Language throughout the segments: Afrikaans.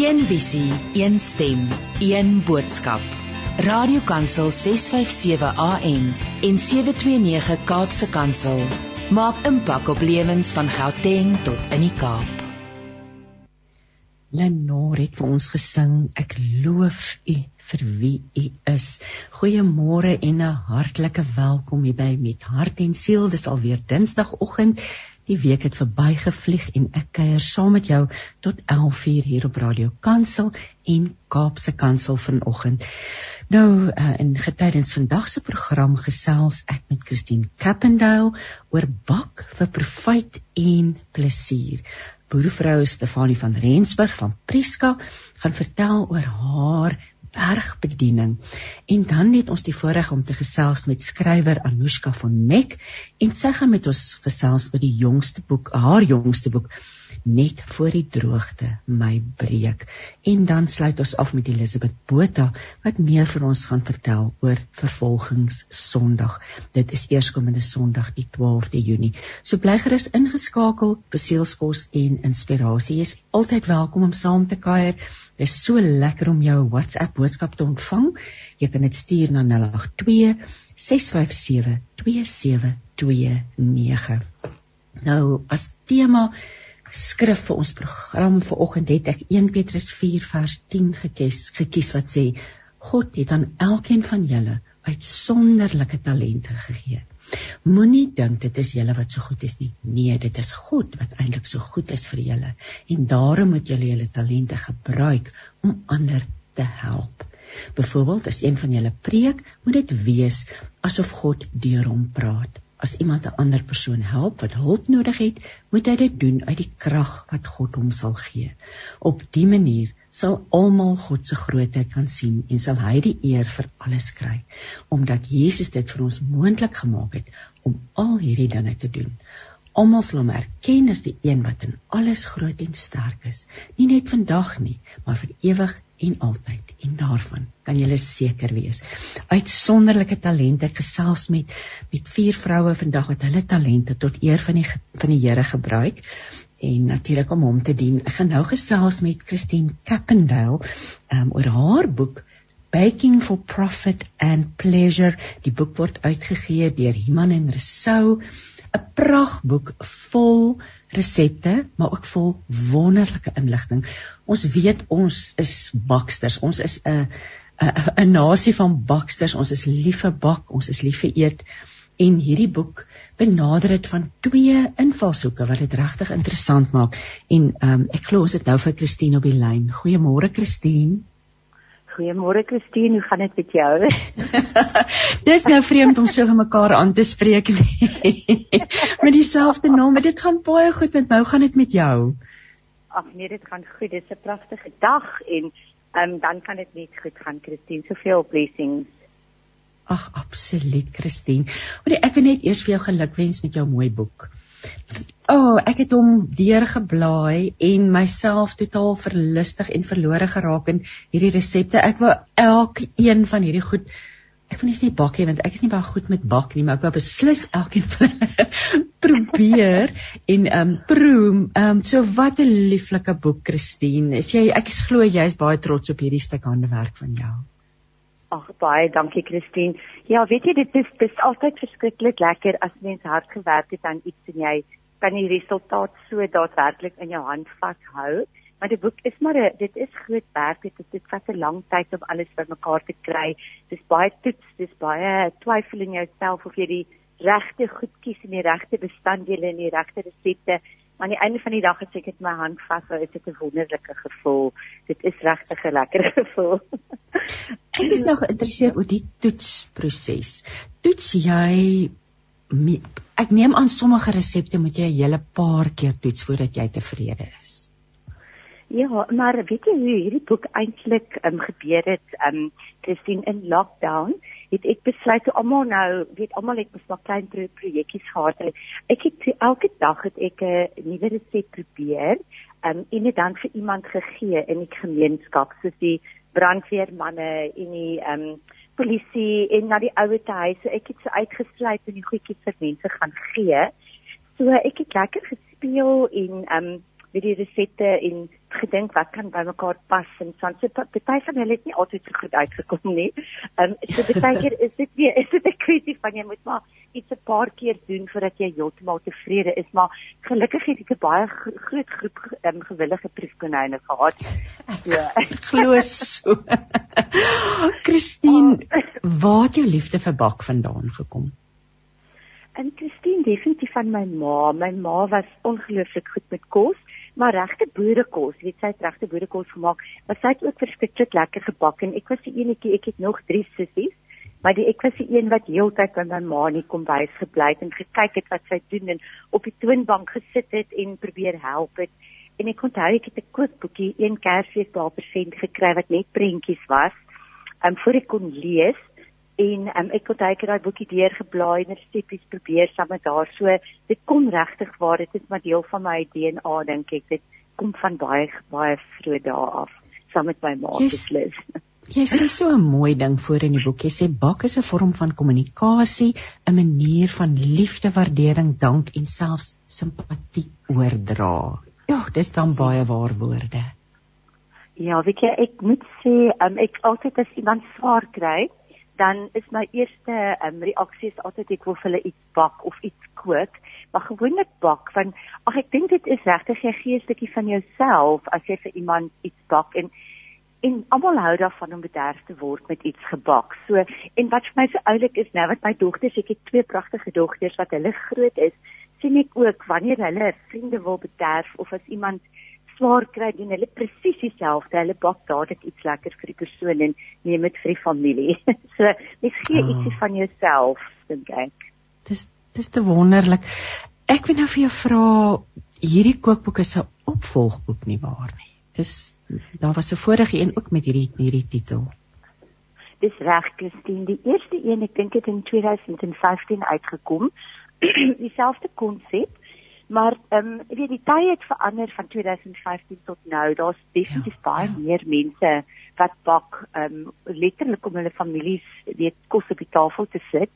Een visie, een stem, een boodskap. Radiokansel 657 AM en 729 Kaapse Kansel maak impak op lewens van Gauteng tot in die Kaap. Lenore het vir ons gesing ek loof u vir wie u is. Goeiemôre en 'n hartlike welkom hier by met hart en siel. Dis alweer Dinsdagoggend. Die week het verbygevlieg en ek kuier saam met jou tot 11:00 hier op Radio Kansel en Kaapse Kansel vanoggend. Nou uh, in getydens vandag se program gesels ek met Christine Cappendale oor bak vir profit en plesier boervrou Stefanie van Rensburg van Priska gaan vertel oor haar bergbediening. En dan het ons die voorreg om te gesels met skrywer Anushka van Nek en sy gaan met ons gesels oor die jongste boek, haar jongste boek net voor die droogte my breek. En dan sluit ons af met Elisabeth Botha wat meer vir ons gaan vertel oor vervolgings Sondag. Dit is eerskomende Sondag die 12de Junie. So bly gerus ingeskakel beseelskos en inspirasie is altyd welkom om saam te kuier. Dit is so lekker om jou WhatsApp boodskap te ontvang. Jy kan dit stuur na 082 657 2729 nou as tema skrif vir ons program vanoggend het ek 1 Petrus 4 vers 10 gekies gekies wat sê God het aan elkeen van julle uitsonderlike talente gegee. Moenie dink dit is julle wat so goed is nie. Nee, dit is God wat eintlik so goed is vir julle en daarom moet julle julle talente gebruik om ander te help. Byvoorbeeld as een van julle preek, moet dit wees asof God deur hom praat. As iemand 'n ander persoon help wat hulp nodig het, moet hy dit doen uit die krag wat God hom sal gee. Op dié manier sal almal God se grootheid kan sien en sal hy die eer vir alles kry, omdat Jesus dit vir ons moontlik gemaak het om al hierdie dinge te doen. Almal sal hom erken as die een wat in alles groot en sterk is, nie net vandag nie, maar vir ewig en altyd en daarvan kan jy seker wees. Uitsonderlike talente ek gesels met met vier vroue vandag wat hulle talente tot eer van die van die Here gebruik en natuurlik om hom te dien. Ek gaan nou gesels met Christine Cappendale um, oor haar boek Baking for Profit and Pleasure. Die boek word uitgegee deur Iman en Resou. 'n Pragtboek vol resepte, maar ook vol wonderlike inligting. Ons weet ons is baksters. Ons is 'n 'n 'n nasie van baksters. Ons is lief vir bak, ons is lief vir eet. En hierdie boek benader dit van twee invalshoeke wat dit regtig interessant maak. En ehm um, ek glo ons het nou vir Christine op die lyn. Goeiemôre Christine. Goeiemôre Christine, hoe gaan dit met jou? Dis nou vreemd om so mekaar aan te spreek met dieselfde naam, maar dit gaan baie goed met my. Hoe gaan dit met jou? Ag nee, dit gaan goed. Dit is 'n pragtige dag en um, dan kan dit net goed gaan Christine. Soveel blessings. Ag absoluut Christine. Maar ek wil net eers vir jou gelukwens met jou mooi boek. O, oh, ek het hom deurgeblaai en myself totaal verlustig en verlore geraak in hierdie resepte. Ek wil elkeen van hierdie goed ek wil nie sê bakkie want ek is nie baie goed met bak nie, maar ek wil beslis elkeen probeer en ehm um, proe. Ehm um, so wat 'n lieflike boek, Christine. Is jy ek glo jy is baie trots op hierdie stuk handewerk van jou. Ag baie dankie Christine. Ja, weet jy dit is dis altyd verskriklik lekker as mens hard gewerk het aan iets en jy kan die resultaat so daadwerklik in jou hand vashou. Maar die boek is maar 'n dit is groot werk. Dit dit vat 'n lang tyd om alles bymekaar te kry. Dis baie toets, dis baie twyfel in jouself of jy die regte goed kies en die regte bestanddele en die regte resepte maar aan die einde van die dag as ek dit my hand vashou, is dit 'n wonderlike gevoel. Dit is regtig 'n lekker gevoel. ek is nou geïnteresseerd oor die toetsproses. Toets jy ek neem aan sommige resepte moet jy 'n hele paar keer toets voordat jy tevrede is. Ja, maar weet jy hoe hierdie boek eintlik um, gebeur het? Um, Christine in lockdown het ek besluit toe almal nou, weet almal het mos maar klein pro projekkies gehad. Ek het elke dag het ek 'n nuwe resep probeer um, en dit dan vir iemand gegee in die gemeenskap, soos die brandweermanne en die ehm um, polisie en na die ouete huise. Ek het so uitgesluit en die goedjies vir mense gaan gee. So ek het lekker gespeel en ehm um, met die resepte en gedink wat kan by mekaar pas en so so baie van hulle het nie altyd so goed uitgekom nie. Ehm um, so baie keer is dit weer is dit 'n kwessie van jy moet maar iets 'n paar keer doen voordat jy heeltemal tevrede is, maar gelukkig het ek 'n baie groot groep ehm um, gewillige proefkonyne gehad. So glo so. Christine, oh. waar het jou liefde vir bak vandaan gekom? En Christine definitief van my ma. My ma was ongelooflik goed met kos, maar regte boerekos, weet sy het regte boerekos gemaak, maar sy het ook verskriklik lekker gebak en ek was die enetjie, ek het nog 3 sissies, maar die ek was die een wat heeltyd by my ma nie kom bys gebly het en gekyk het wat sy doen en op die toonbank gesit het en probeer help het. En ek onthou ek het 'n kookboekie een Kersfees daar persent gekry wat net prentjies was. Um voor ek kon lees en um, ek het daai daai boekie deurgeblaai en resepte probeer saam met haar. So dit kom regtig waar dit is maar deel van my DNA dink ek. Dit kom van baie baie vroeg dae af saam met my ma beslis. Jy sê so 'n mooi ding voor in die boek. Jy sê bak is 'n vorm van kommunikasie, 'n manier van liefde, waardering, dank en selfs simpatie oordra. Ja, dis dan baie waar woorde. Ja, weet jy, ek moet sê, um, ek altyd as iemand swaar kry, dan is my eerste um, reaksie is altyd ek wil vir hulle iets bak of iets kook, maar gewoonlik bak van ag ek dink dit is regtig jy gee 'n stukkie van jouself as jy vir iemand iets bak en en almal hou daarvan om bederf te word met iets gebak. So en wat vir my so oulik is nou wat my dogters, ek het twee pragtige dogters wat hulle groot is, sien ek ook wanneer hulle vriende wil bederf of as iemand swaar kry doen hulle presies dieselfde. Hulle bak dadelik iets lekker vir die persoon en neem dit vir die familie. so mens gee oh. ietsie van jouself, dink ek. Dis dis te wonderlik. Ek wil nou vir jou vra hierdie kookboek is 'n opvolgboek nie waar nie. Dis daar was 'n vorige een ook met hierdie hierdie titel. Dis reg, Christine. Die eerste een, ek dink dit in 2015 uitgekom. Dieselfde konsep Maar ehm um, weet die tye het verander van 2015 tot nou. Daar's definitief ja, baie ja. meer mense wat bak ehm um, letterlik om hulle families weet kos op die tafel te sit.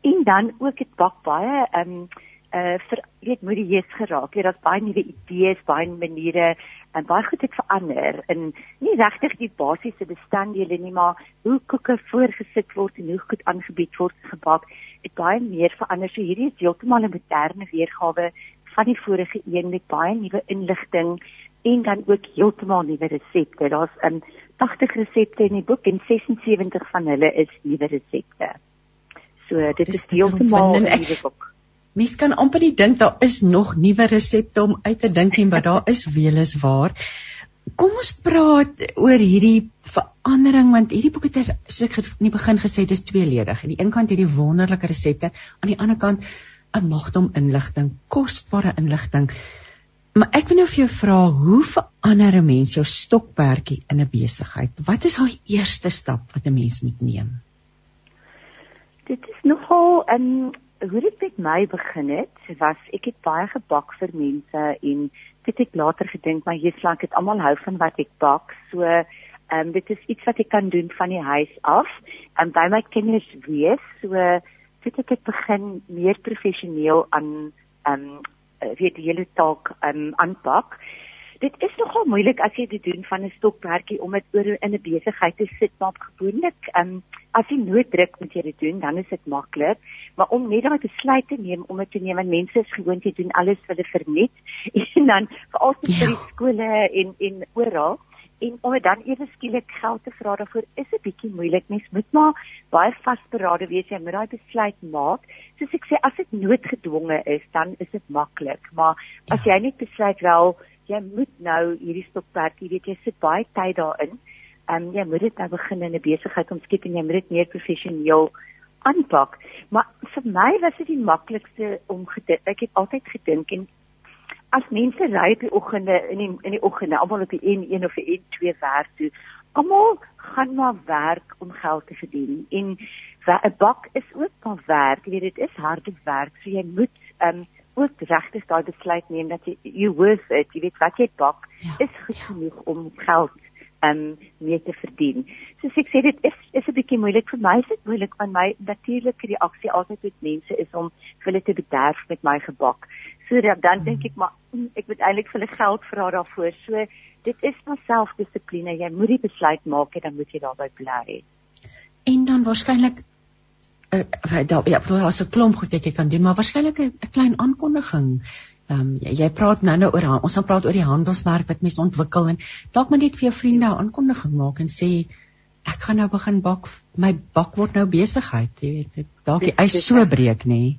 En dan ook het bak baie ehm um, uh vir weet modieus geraak. Jy daar's baie nuwe idees, baie maniere en baie goed het verander in nie regtig die basiese bestanddele nie, maar hoe koeke voorgesit word en hoe goed aangebied word gebak. Dit baie meer verander. So hierdie is heeltemal 'n moderne weergawe van die vorige een met baie nuwe inligting en dan ook heeltemal nuwe resepte. Daar's 'n um, 80 resepte in die boek en 76 van hulle is nuwe resepte. So dit is heeltemal 'n nuwe boek. Mens kan amper nie dink daar is nog nuwe resepte om uit te dink nie, maar daar is weles waar. Kom ons praat oor hierdie verandering want hierdie boek het er, soos ek in die begin gesê het is tweeledig. Aan die een kant hierdie wonderlike resepte, aan die ander kant 'n magdom inligting, kosbare inligting. Maar ek wil nou vir jou vra, hoe verander 'n mens jou stokperdjie in 'n besigheid? Wat is daai eerste stap wat 'n mens moet neem? Dit is nogal 'n um, hoe dit met my begin het, was ek het baie gebak vir mense en dit het later gedink maar jy's lank dit almal hou van wat ek bak. So ehm um, dit is iets wat ek kan doen van die huis af en by my kinders wees. So het ek het begin meer professioneel aan ehm um, weet die hele taak ehm um, aanpak. Dit is nogal moeilik as jy dit doen van 'n stokperdjie om dit oor in 'n besigheid te sit maar gewoonlik ehm um, as jy nooddruk moet jy dit doen dan is dit maklik maar om net daai besluit te neem om dit te neem want mense is gewoond jy doen alles vir hulle vernet en dan veral vir ja. die skole en en oral en om dan ewe skielik geld te vra daarvoor is 'n bietjie moeilik. Mens moet maar baie vasberade wees jy moet daai besluit maak. Soos ek sê as dit noodgedwonge is, dan is dit maklik, maar as ja. jy net besluit wel jy moet nou hierdie stokperd, jy weet jy sit baie tyd daarin. Ehm um, jy moet dit nou begin in 'n besigheid omskep en jy moet dit meer professioneel aanpak. Maar vir my was dit die maklikste om gedink. Ek het altyd gedink en as mense ry op die oggende in die in die oggende almal op die N1 of die N2 werk toe. Almal gaan maar werk om geld te verdien en 'n bak is ook maar werk. Jy weet dit is harde werk. So jy moet um, ook regtig daai besluit neem dat jy you worth it. Jy weet wat jy bak ja, is goed ja. genoeg om geld um mee te verdien. So ek sê dit is is 'n bietjie moeilik vir my. Dit is moeilik want my natuurlike reaksie altyd met mense is om hulle te bederf met my gebak. So dan dink ek maar hm, ek moet eintlik vir hulle geld vra daarvoor. So dit is maar selfdissipline. Jy moet die besluit maak en dan moet jy daarby bly. En dan waarskynlik uh, daar ja, daar's 'n klomp goed wat jy kan doen, maar waarskynlik 'n klein aankondiging. Ehm um, jy, jy praat nou nou oor ons gaan praat oor die handelsmerk wat mense ontwikkel en dalk moet net vir jou vriende 'n aankondiging maak en sê ek gaan nou begin bak my bak word nou besigheid jy weet dalk die ys so breek nê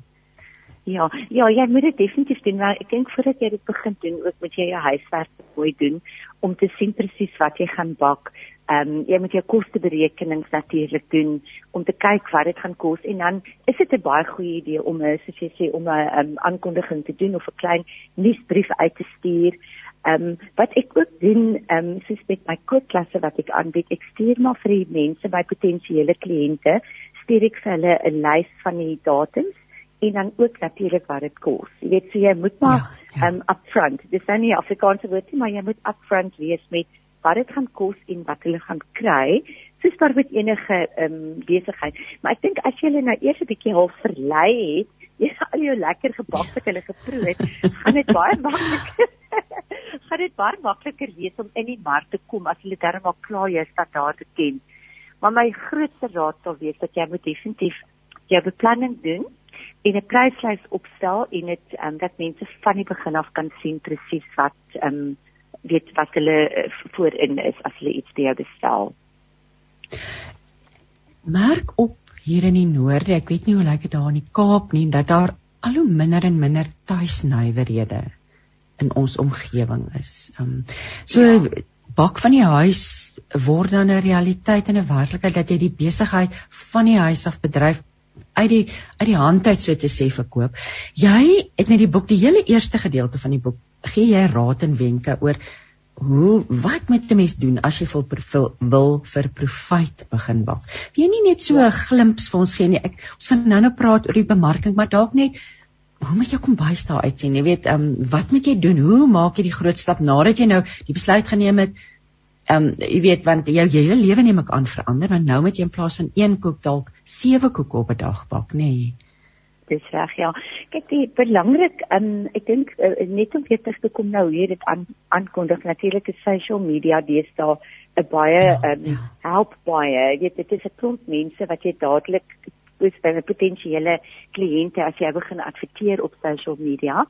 Ja, ja, jy moet dit definitief doen, maar ek dink voordat jy dit begin doen, ook moet jy jou huiswerk mooi doen om te sien presies wat jy gaan bak, Ehm um, jy moet jou kosteberekenings natuurlik doen om te kyk wat dit gaan kos en dan is dit 'n baie goeie idee om 'n soos jy sê om 'n um, aankondiging te doen of 'n klein nuusbrief uit te stuur. Ehm um, wat ek ook doen, ehm um, soos met my kookklasse wat ek aanbied, ek stuur maar vir die mense, my potensiële kliënte, stuur ek vir hulle 'n lys van die datums en dan ook natuurlik wat dit kos. Jy weet so jy moet maar ehm ja, ja. um, upfront. Dis nou nie Afrikaanse woord nie, maar jy moet upfront wees met wat dit gaan kos en wat hulle gaan kry soos daar met enige ehm um, besigheid maar ek dink as jy hulle nou eers 'n bietjie half verlei het jy sal al jou lekker gebak wat hulle geproe het gaan dit baie maklik gaan dit baie makliker wees om in die mark te kom as hulle darm al klaar jou standaarde ken maar my grootste raad sal wees dat jy moet definitief jou beplanning doen en 'n pryslys opstel en dit um, dat mense van die begin af kan sien presies wat ehm um, weet wat hulle uh, voorin is as hulle iets by jou bestel. Merk op hier in die noorde, ek weet nie hoe lyk dit daar in die Kaap nie, dat daar al hoe minder en minder tuisnywerhede in ons omgewing is. Um so ja. bak van die huis word dan 'n realiteit en 'n werklikheid dat jy die besigheid van die huis af bedryf uit die uit die hand uit so te sê verkoop. Jy het net die boek die hele eerste gedeelte van die boek gee jy raad en wenke oor hoe wat moet 'n mens doen as jy wil wil, wil vir profit begin bak. Wie nie net so 'n glimps vir ons gee nie. Ek ons gaan nou-nou praat oor die bemarking, maar dalk net hoe moet jou kombuis daar uitsien? Jy weet, ehm um, wat moet jy doen? Hoe maak jy die groot stap nadat jy nou die besluit geneem het? Ehm um, jy weet want jou hele lewe neem ek aan verander, want nou moet jy in plaas van een koek dalk sewe koeke op 'n dag bak, nê? Nee dis reg ja. Kyk, die belangrik, um, ek dink uh, net om weer terug te kom nou hier dit aan aankondig natuurlik is social media deesdae 'n baie ja, um, ja. help baie. Jy weet dit is 'n klomp mense wat jy dadelik is by 'n potensiële kliënte as jy begin adverteer op social media.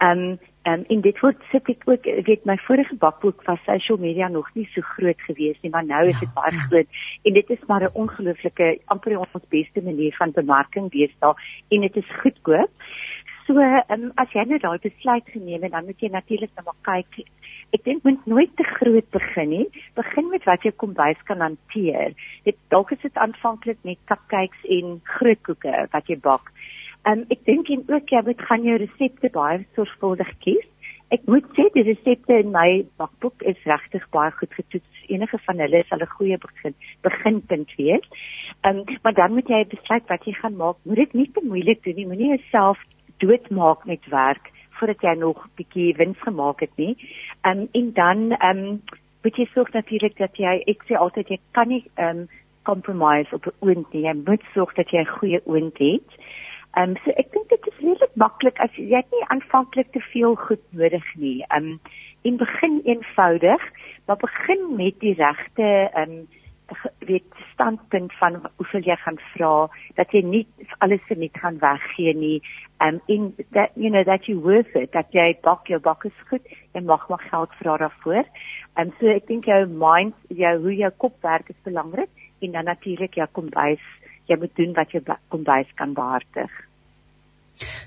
Ehm um, um, en dit word sit ek ook weet my vorige bakboek was social media nog nie so groot gewees nie maar nou is dit ja, baie ja. groot en dit is maar 'n ongelooflike amper ons beste manier van bemarking deesdae en dit is goedkoop. So um, as jy nou daai besluit geneem het dan moet jy natuurlik nou maar kyk. Ek dink moet nooit te groot begin nie. Begin met wat jy kombuis kan hanteer. Dit dalk is dit aanvanklik net cupcakes en grootkoeke wat jy bak. Ehm um, ek dink en ook jy moet gaan jou resepte baie sorgvuldig kies. Ek moet sê die resepte in my bakboek is regtig baie goed getoets. Enige van hulle sal 'n goeie begin beginpunt wees. Ehm um, maar dan moet jy besluit wat jy gaan maak. Moet dit nie te moeilik doen nie. Moenie jouself doodmaak met werk voordat jy nog 'n bietjie wins gemaak het nie. Ehm um, en dan ehm um, moet jy sorg natuurlik dat jy ek sê altyd jy kan nie ehm um, compromise op 'n oond nie. Jy moet sorg dat jy 'n goeie oond het. Ehm um, so ek dink dit is redelik maklik as jy net aanvanklik te veel goed nodig nie. Ehm um, in begin eenvoudig, maar begin met die regte ehm um, weet standpunt van hoeveel jy gaan vra dat jy nie alles vir net gaan weggee nie. Um in that you know that you worth it dat jy bak jou bak is goed en mag maar geld vra daarvoor. Um so ek dink jou mind jou hoe jou kop werk is belangrik en dan natuurlik jou kombuis jy moet doen wat jy kombuis kan behartig.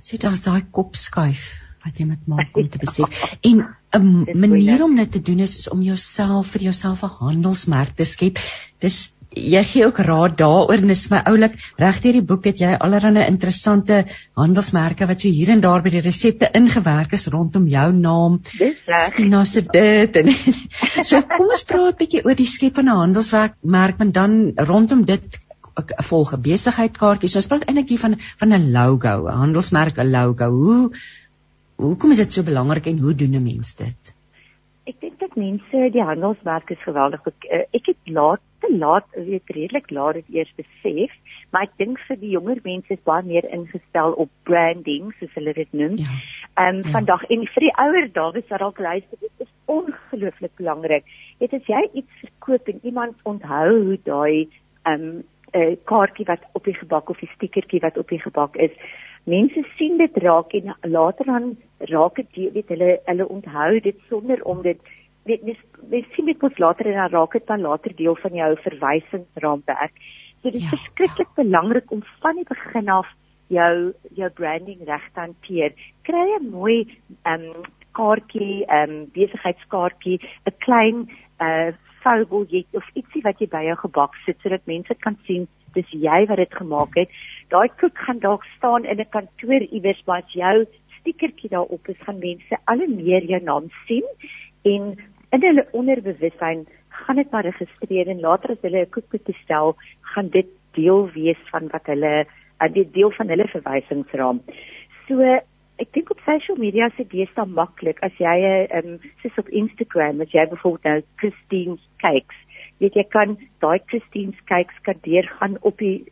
So daar's daai kop skuif wat jy moet maak om te besef. En 'n manier om dit te doen is, is om jouself vir jouself 'n handelsmerk te skep. Dis jy gee ook raad daaroor en dis my oulik reg deur die boek het jy allerlei interessante handelsmerke wat so hier en daar by die resepte ingewerk is rondom jou naam. Dis reg. Tina se dit en so kom ons praat 'n bietjie oor die skep van 'n handelsmerk merk en dan rondom dit volg 'n besigheidkaartjie. So ons praat eintlik hier van van 'n logo, 'n handelsmerk, 'n logo. Hoe hoekom is dit so belangrik en hoe doen 'n mens dit? Ek dink dat mense die handelsmerk is geweldig. Ek, eh, ek het laat mense laat weet redelik laat dit eers besef, maar ek dink vir die jonger mense is baie meer ingestel op branding soos hulle dit noem. Ja. Ehm um, ja. vandag en vir die ouer dames wat dalk luister, dit is ongelooflik belangrik. Dit as jy iets verkoop en iemand onthou hoe daai ehm um, uh, kaartjie wat op die gebak of die stikertjie wat op die gebak is, mense sien dit raak en later dan raak dit weet hulle hulle onthou dit sonder om dit weet mens, mens sien dit mos later en dan raak dit dan later deel van jou verwysingsraamwerk. So dit is ja, verskriklik ja. belangrik om van die begin af jou jou branding reg te hanteer. Kry 'n mooi ehm um, kaartjie, ehm um, besigheidskaartjie, 'n klein uh fotobiljet of ietsie wat jy by jou gebak sit sodat mense kan sien dis jy wat dit gemaak het. Daai koek gaan dalk staan in 'n kantoor iewers maar as jou stikertjie daarop is, gaan mense al hoe meer jou naam sien en in hulle onderbewussyn gaan dit maar registreer en later as hulle 'n koek bestel, gaan dit deel wees van wat hulle 'n uh, deel van hulle verwysingsraam. So ek dink op social media se dis dan maklik as jy 'n um, soos op Instagram, as jy byvoorbeeld nou Christine's Cakes, weet jy kan daai Christine's Cakes kan deurgaan op die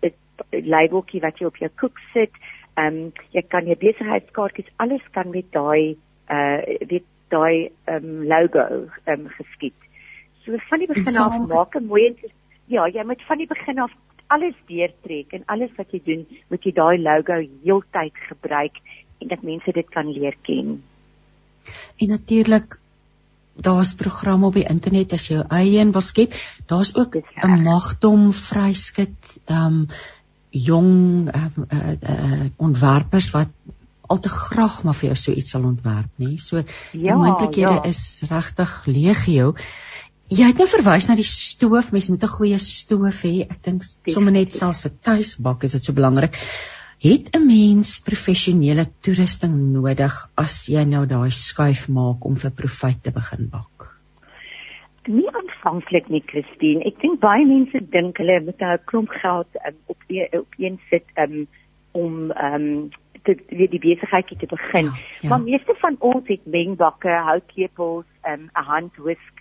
labeltjie wat jy op jou koek sit. Ehm um, jy kan jou besigheidskaartjies alles kan met daai uh weet daai um, logo um, geskied. So van die begin af maak 'n mooi ja, jy moet van die begin af alles deurtrek en alles wat jy doen, moet jy daai logo heeltyd gebruik en dat mense dit kan leer ken. En natuurlik daar's programme op die internet as jy eie een wil skep. Daar's ook 'n magdom vryskut um jong um, uh, uh, ontwerpers wat al te graag maar vir jou so iets sal ontwerp, nê? So die ja, moontlikhede ja. is regtig legio. Jy het nou verwys na die stoof, mens moet 'n goeie stoof hê. Ek dink sommer net selfs vir tuisbak is dit so belangrik. Het 'n mens professionele toerusting nodig as jy nou daai skuif maak om vir profit te begin bak? Nie aanvanklik nie, Christine. Ek dink baie mense dink hulle moet nou 'n klomp geld um, op op een sit um, om um, te weer die besigheidjie te begin. Ja, ja. Maar meeste van ons het mengbakke, houtlepels, 'n um, handwisk.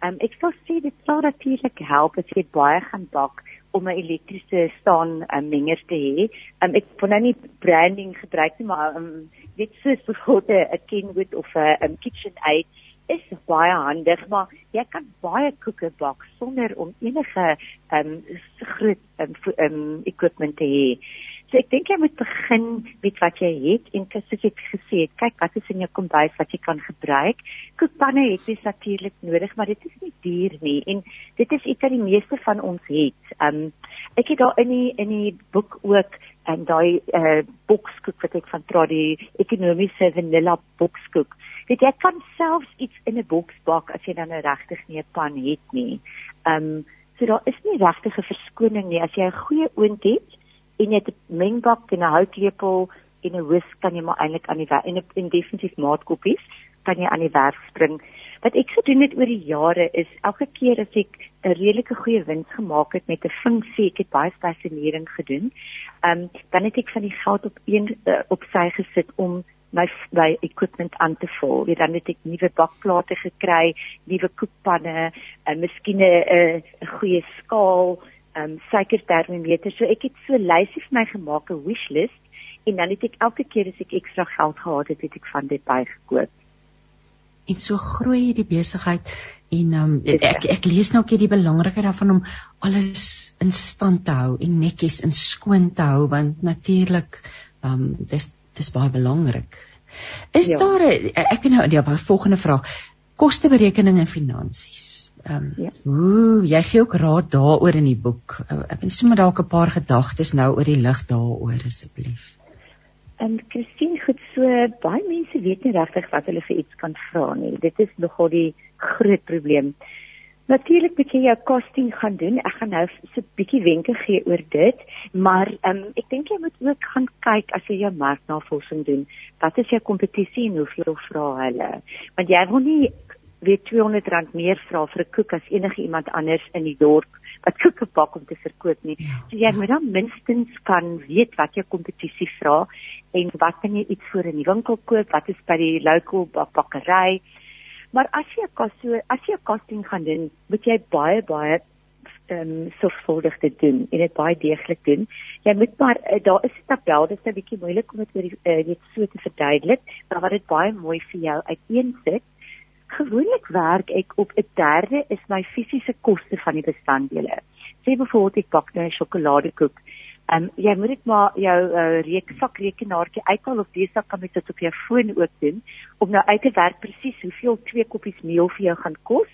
Um, ek sou sê dit sou natuurlik help as jy baie gaan bak om 'n elektriese staan um, menger te hê. Um, ek kon nou nie branding gebruik nie, maar um, dit soos byvoorbeeld 'n Kenwood of 'n um, KitchenAid is baie handig, maar jy kan baie koeke bak sonder om enige um, groot um, um, equipment te hê. So ek dink jy moet begin met wat jy het en soos ek gesê het, kyk wat is in jou kombuis wat jy kan gebruik. Koekpanne het jy natuurlik nodig, maar dit is nie duur nie en dit is iets wat die meeste van ons het. Um ek het daar in die in die boek ook en daai uh bokskoek wat ek van Tradi ekonomiese vanilla bokskoek. Dit jy kan selfs iets in 'n boks bak as jy dan 'n regtig nie 'n pan het nie. Um so daar is nie regtig 'n verskoning nie as jy 'n goeie oond het en jy het 'n mengbak en 'n houtlepel en 'n whisk kan jy maar eintlik aan die werk en 'n definitief maatkoppies kan jy aan die werk spring. Wat ek gedoen het oor die jare is elke keer as ek 'n redelike goeie wins gemaak het met 'n funksie, ek het baie stasionering gedoen. Ehm um, dan het ek van die geld op een uh, op sy gesit om my my equipment aan te vul. Jy dan het ek nuwe bakplate gekry, nuwe koekpanne, en uh, miskien 'n 'n goeie skaal, um suikertermometer. So ek het so lysie vir my gemaak, 'n wishlist en dan het ek elke keer as ek ekstra geld gehad het, het ek van dit bygekoop. En so groei die besigheid en um ek ek lees nou ook die belangrikheid daarvan om alles in stand te hou en netjies en skoon te hou want natuurlik um dis dis baie belangrik. Is ja. daar ek het nou die volgende vraag kosteberekening en finansies. Ehm um, ja. ooh, jy gee ook raad daaroor in die boek. Uh, ek wil sommer dalk 'n paar gedagtes nou oor die lig daaroor asseblief. En Christine, goed so, baie mense weet nie regtig wat hulle vir iets kan vra nie. Dit is nogal die groot probleem. Natuurlik moet jy jou costing gaan doen. Ek gaan nou so 'n bietjie wenke gee oor dit, maar um, ek dink jy moet ook gaan kyk as jy jou marknavorsing doen. Wat is jou kompetisie en hoeveel vra hulle? Want jy wil nie weet 200 rand meer vra vir 'n koek as enige iemand anders in die dorp wat koeke bak om te verkoop nie. Ja. So jy moet dan minstens kan weet wat jou kompetisie vra en wat kan jy iets voor in die winkel koop, wat is by die local bakkery. Maar as jy kos so as jy costing gaan doen, moet jy baie baie ehm um, sorgvuldig te doen en dit baie deeglik doen. Jy moet maar uh, daar is 'n tabel, dit is 'n bietjie moeilik om dit oor uh, net so te verduidelik, maar wat dit baie mooi vir jou uiteensit. Gewoonlik werk ek op 'n derde is my fisiese koste van die bestanddele. Sê byvoorbeeld ek bak nou 'n sjokoladekoek. Ehm um, jy moet dit maar jou uh, reeksak rekenaartjie uithaal of dis sak kan jy dit op jou foon ook doen om nou uit te werk presies hoeveel twee koppies meel vir jou gaan kos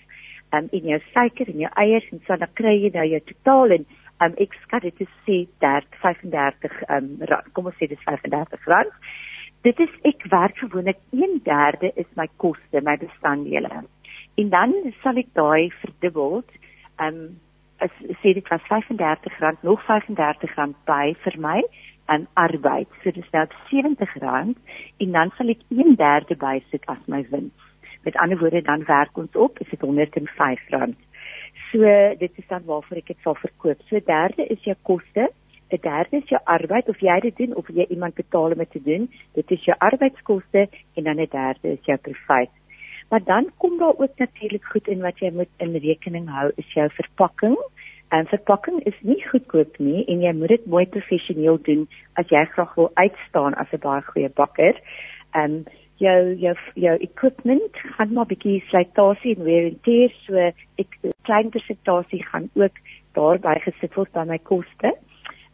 um, en jou suiker en jou eiers en so dan kry jy nou jou totaal en um, ek skat dit is sê 30 35 um, rand, kom ons sê dis 35 rand. Dit is ek werk gewoonlik 1/3 is my koste, my bestanddele. En dan sal ek daai verdubbel. Ehm um, as sê dit was 35 rand, nog 35 rand by vir my aan arbeid. So dis nou 70 rand en dan sal ek 1/3 bysit as my wins. Met ander woorde dan werk ons op is dit R105. So dit is dan waarvoor ek dit sal verkoop. So derde is jou koste, 'n derde is jou arbeid of jy dit doen of jy iemand betaal om dit te doen. Dit is jou arbeidskoste en dan 'n derde is jou privaat. Maar dan kom daar ook natuurlik goed in wat jy moet in rekening hou is jou verpakking. En verpakking is nie goedkoop nie en jy moet dit mooi professioneel doen as jy graag wil uitstaan as 'n baie goeie bakker. Ehm um, jou jou jou equipment gaan maar bietjie slytasie en wear and tear so ek klein persentasie gaan ook daarby gesit word by my koste.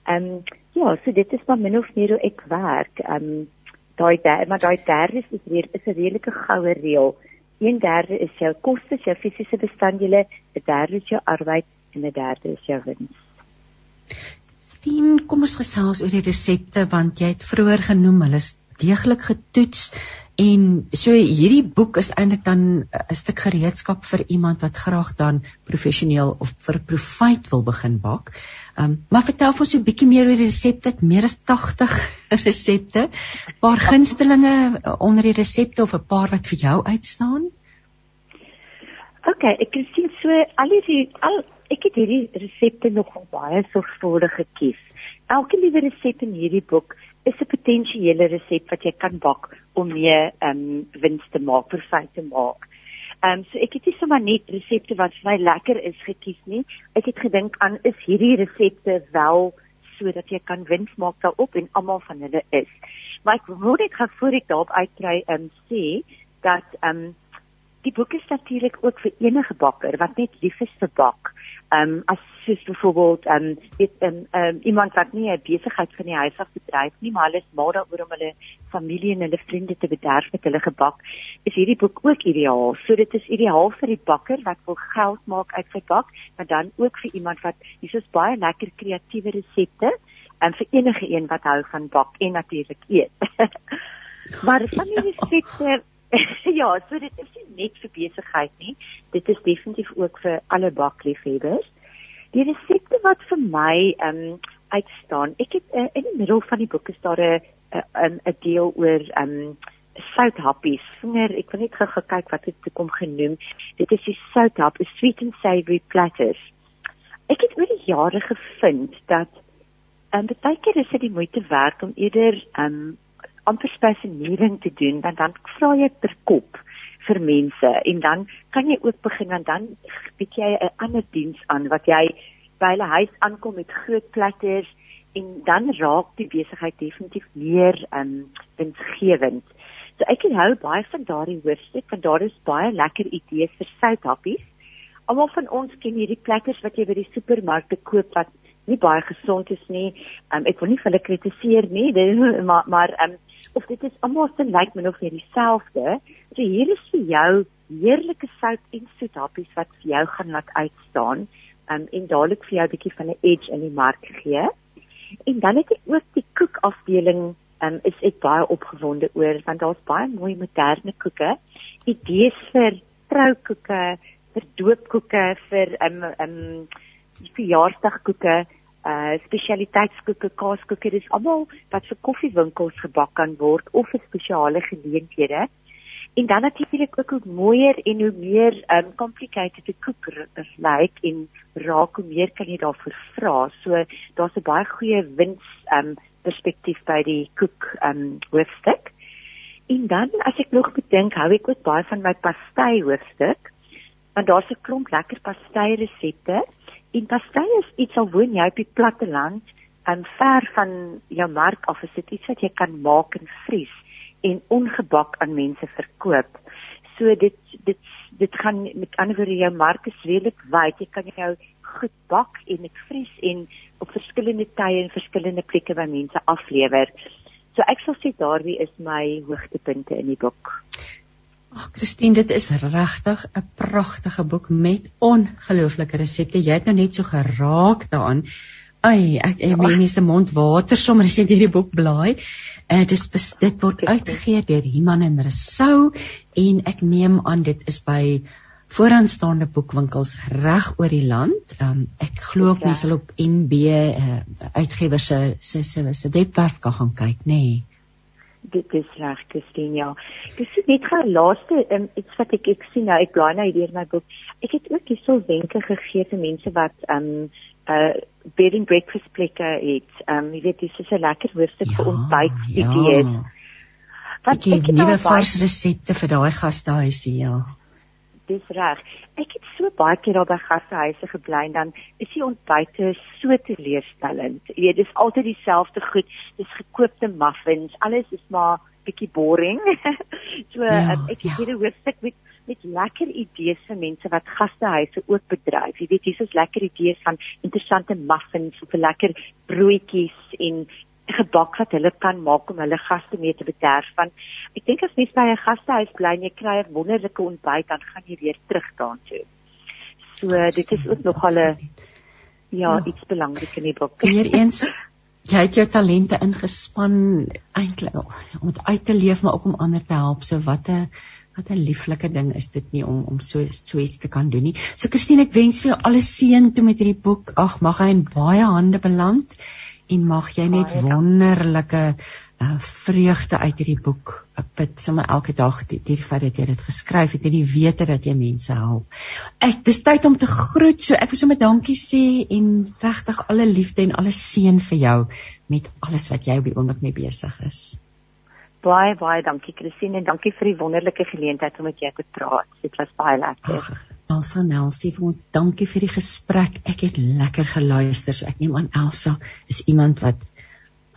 Ehm um, ja, so dit is maar min of meer hoe ek werk. Ehm um, daai maar daai derde is weer is 'n redelike goue reël. 1/3 is jou koste, jou fisiese bestanddele, 'n derde is jou arbeid en 'n derde is jou wins. Stien, kom ons gesels oor die resepte want jy het vroeër genoem hulle is deeglik getoets En so hierdie boek is eintlik dan 'n stuk gereedskap vir iemand wat graag dan professioneel of vir profit wil begin bak. Um, maar vertel ons so 'n bietjie meer oor die resepte, meer as 80 resepte. Paar gunstelinge onder die resepte of 'n paar wat vir jou uitstaan? OK, ek sien so al die al ek het hierdie resepte nogal baie sorgvuldig gekies. Elke liewe resep in hierdie boek is 'n potensiële resep wat jy kan bak om meer ehm um, wins te maak, profit te maak. Ehm um, so ek het nie sommer net resepte wat vir my lekker is gekies nie. Ek het gedink aan is hierdie resepte wel sodat jy kan wins maak daarop en almal van hulle is. Maar ek wil net gou voor ek daarop uitkry en um, sê dat ehm um, die boek is natuurlik ook vir enige bakker wat net lief is vir bak ehm um, as soos byvoorbeeld ehm um, weet ehm um, um, iemand wat nie 'n besigheid van die huis af bedryf nie, maar hulle is maar daaroor om hulle familie en hulle vriende te bederf met hulle gebak, is hierdie boek ook ideaal. So dit is ideaal vir die bakker wat wil geld maak uit sy bak, maar dan ook vir iemand wat hier is baie lekker kreatiewe resepte en vir enige een wat hou van bak en natuurlik eet. maar van die resepte ja, so dit is nie net vir besigheid nie. Dit is definitief ook vir alle bakliefhebbers. Die resepte wat vir my ehm um, uitstaan. Ek het uh, in die middel van die boek is daar 'n 'n deel oor ehm um, southappies. Vinger, ek wil net gou kyk wat dit kom genoem. Dit is die southap, a sweet and savory platters. Ek het oor die jare gevind dat en um, baie keer is dit die moeite werd om eerder ehm um, amper spesialisering te doen want dan vra jy per kop vir mense en dan kan jy ook begin en dan bied jy 'n ander diens aan wat jy by hulle huis aankom met groot platters en dan raak die besigheid definitief meer um winsgewend. So ek het hou baie van daardie hoofstuk want daar is baie lekker idees vir southappies. Almal van ons ken hierdie platters wat jy by die supermarkte koop wat nie baie gesond is nie. Um ek wil nie vir hulle kritiseer nie, maar maar um of dit is almal se lyk min of meer dieselfde. So hier is vir jou heerlike sout en soet happies wat vir jou gaan laat uitstaan um, en dadelik vir jou 'n bietjie van 'n edge in die mark gee. En dan het ek ook die koekafdeling um, is ek baie opgewonde oor want daar's baie mooi moderne koeke. Idees vir troukoeke, vir doopkoeke, vir um um verjaarsdagkoeke uh spesialiteitskoeke, kaaskoeke, dis almal wat vir koffiewinkels gebak kan word of vir spesiale geleenthede. En dan natuurlik ook hoe mooier en hoe meer um complicated die koek lyk en raak hoe meer kan jy daarvoor vra. So daar's 'n baie goeie wins um perspektief by die koek um hoofstuk. En dan as ek nog bedink, hou ek ook baie van my pastei hoofstuk want daar's 'n klomp lekker pastei resepte En pastei is iets al woon jy op die platte land, en ver van jou mark af is dit iets wat jy kan maak en vries en ongebak aan mense verkoop. So dit dit dit gaan met ander woorde jou mark is redelik wyd. Jy kan jou goed bak en dit vries en op verskillende tye en verskillende plekke by mense aflewer. So ek sal sê daardie is my hoogtepunte in die boek. Ag Christine, dit is regtig 'n pragtige boek met ongelooflike resepte. Jy het nou net so geraak daaraan. Ai, ek ek meen nie se mond water sommer as jy hierdie boek blaai. En uh, dit is dit word uitgegee deur Iman en Resou en ek neem aan dit is by vooraanstaande boekwinkels reg oor die land. Um, ek glo ook mense sal op NB uh, uitgewers se se se webwerf kan gaan kyk, nê. Nee dit is reg Christine ja. Dis net gou laaste um, iets wat ek ek sien nou ek blaai nou hier my boek. Ek het ook hierso wenke gegee vir mense wat um uh bed and breakfast plekke het. Um jy weet dis so 'n lekker hoofstuk ja, vir ontbyt idees. Ja. Wat ek het nuwe vars resepte vir daai gastehuisie ja dis reg. Ek het so baie keer daar by gastehuise gebly en dan is die ontbyte so teleurstellend. Jy weet, dis altyd dieselfde goed. Dis gekookte muffins. Alles is maar bietjie boring. so ja, um, ek het ja. hier 'n hoofstuk met met lekker idees vir mense wat gastehuise ook bedryf. Jy weet, hier is lekker idees van interessante muffins of lekker broodjies en gebak wat hulle kan maak om hulle gaste mee te bederf van ek dink as mens by 'n gastehuis bly en jy kry 'n wonderlike ontbyt dan gaan jy weer terug daartoe. So dit is ook nog 'n ja, ja, iets belangrik in die boek. Weereens jy het jou talente ingespan eintlik om dit uit te leef maar ook om ander te help. So wat 'n wat 'n lieflike ding is dit nie om om so so iets te kan doen nie. So Christine, ek wens vir jou alle seën toe met hierdie boek. Ag, mag hy in baie hande beland en mag jy net wonderlike uh, vreugde uit hierdie boek put sommer elke dag die, die feit dat jy dit geskryf het en die wete dat jy mense help. Ek dis tyd om te groet. So ek wil sommer dankie sê en regtig alle liefde en alle seën vir jou met alles wat jy op die oomblik mee besig is. Baie baie dankie Christine en dankie vir die wonderlike geleentheid om met jou te praat. Dit was baie lekker. Ach, Elsa Nelsie vir ons dankie vir die gesprek. Ek het lekker geluister. So ek neem aan Elsa is iemand wat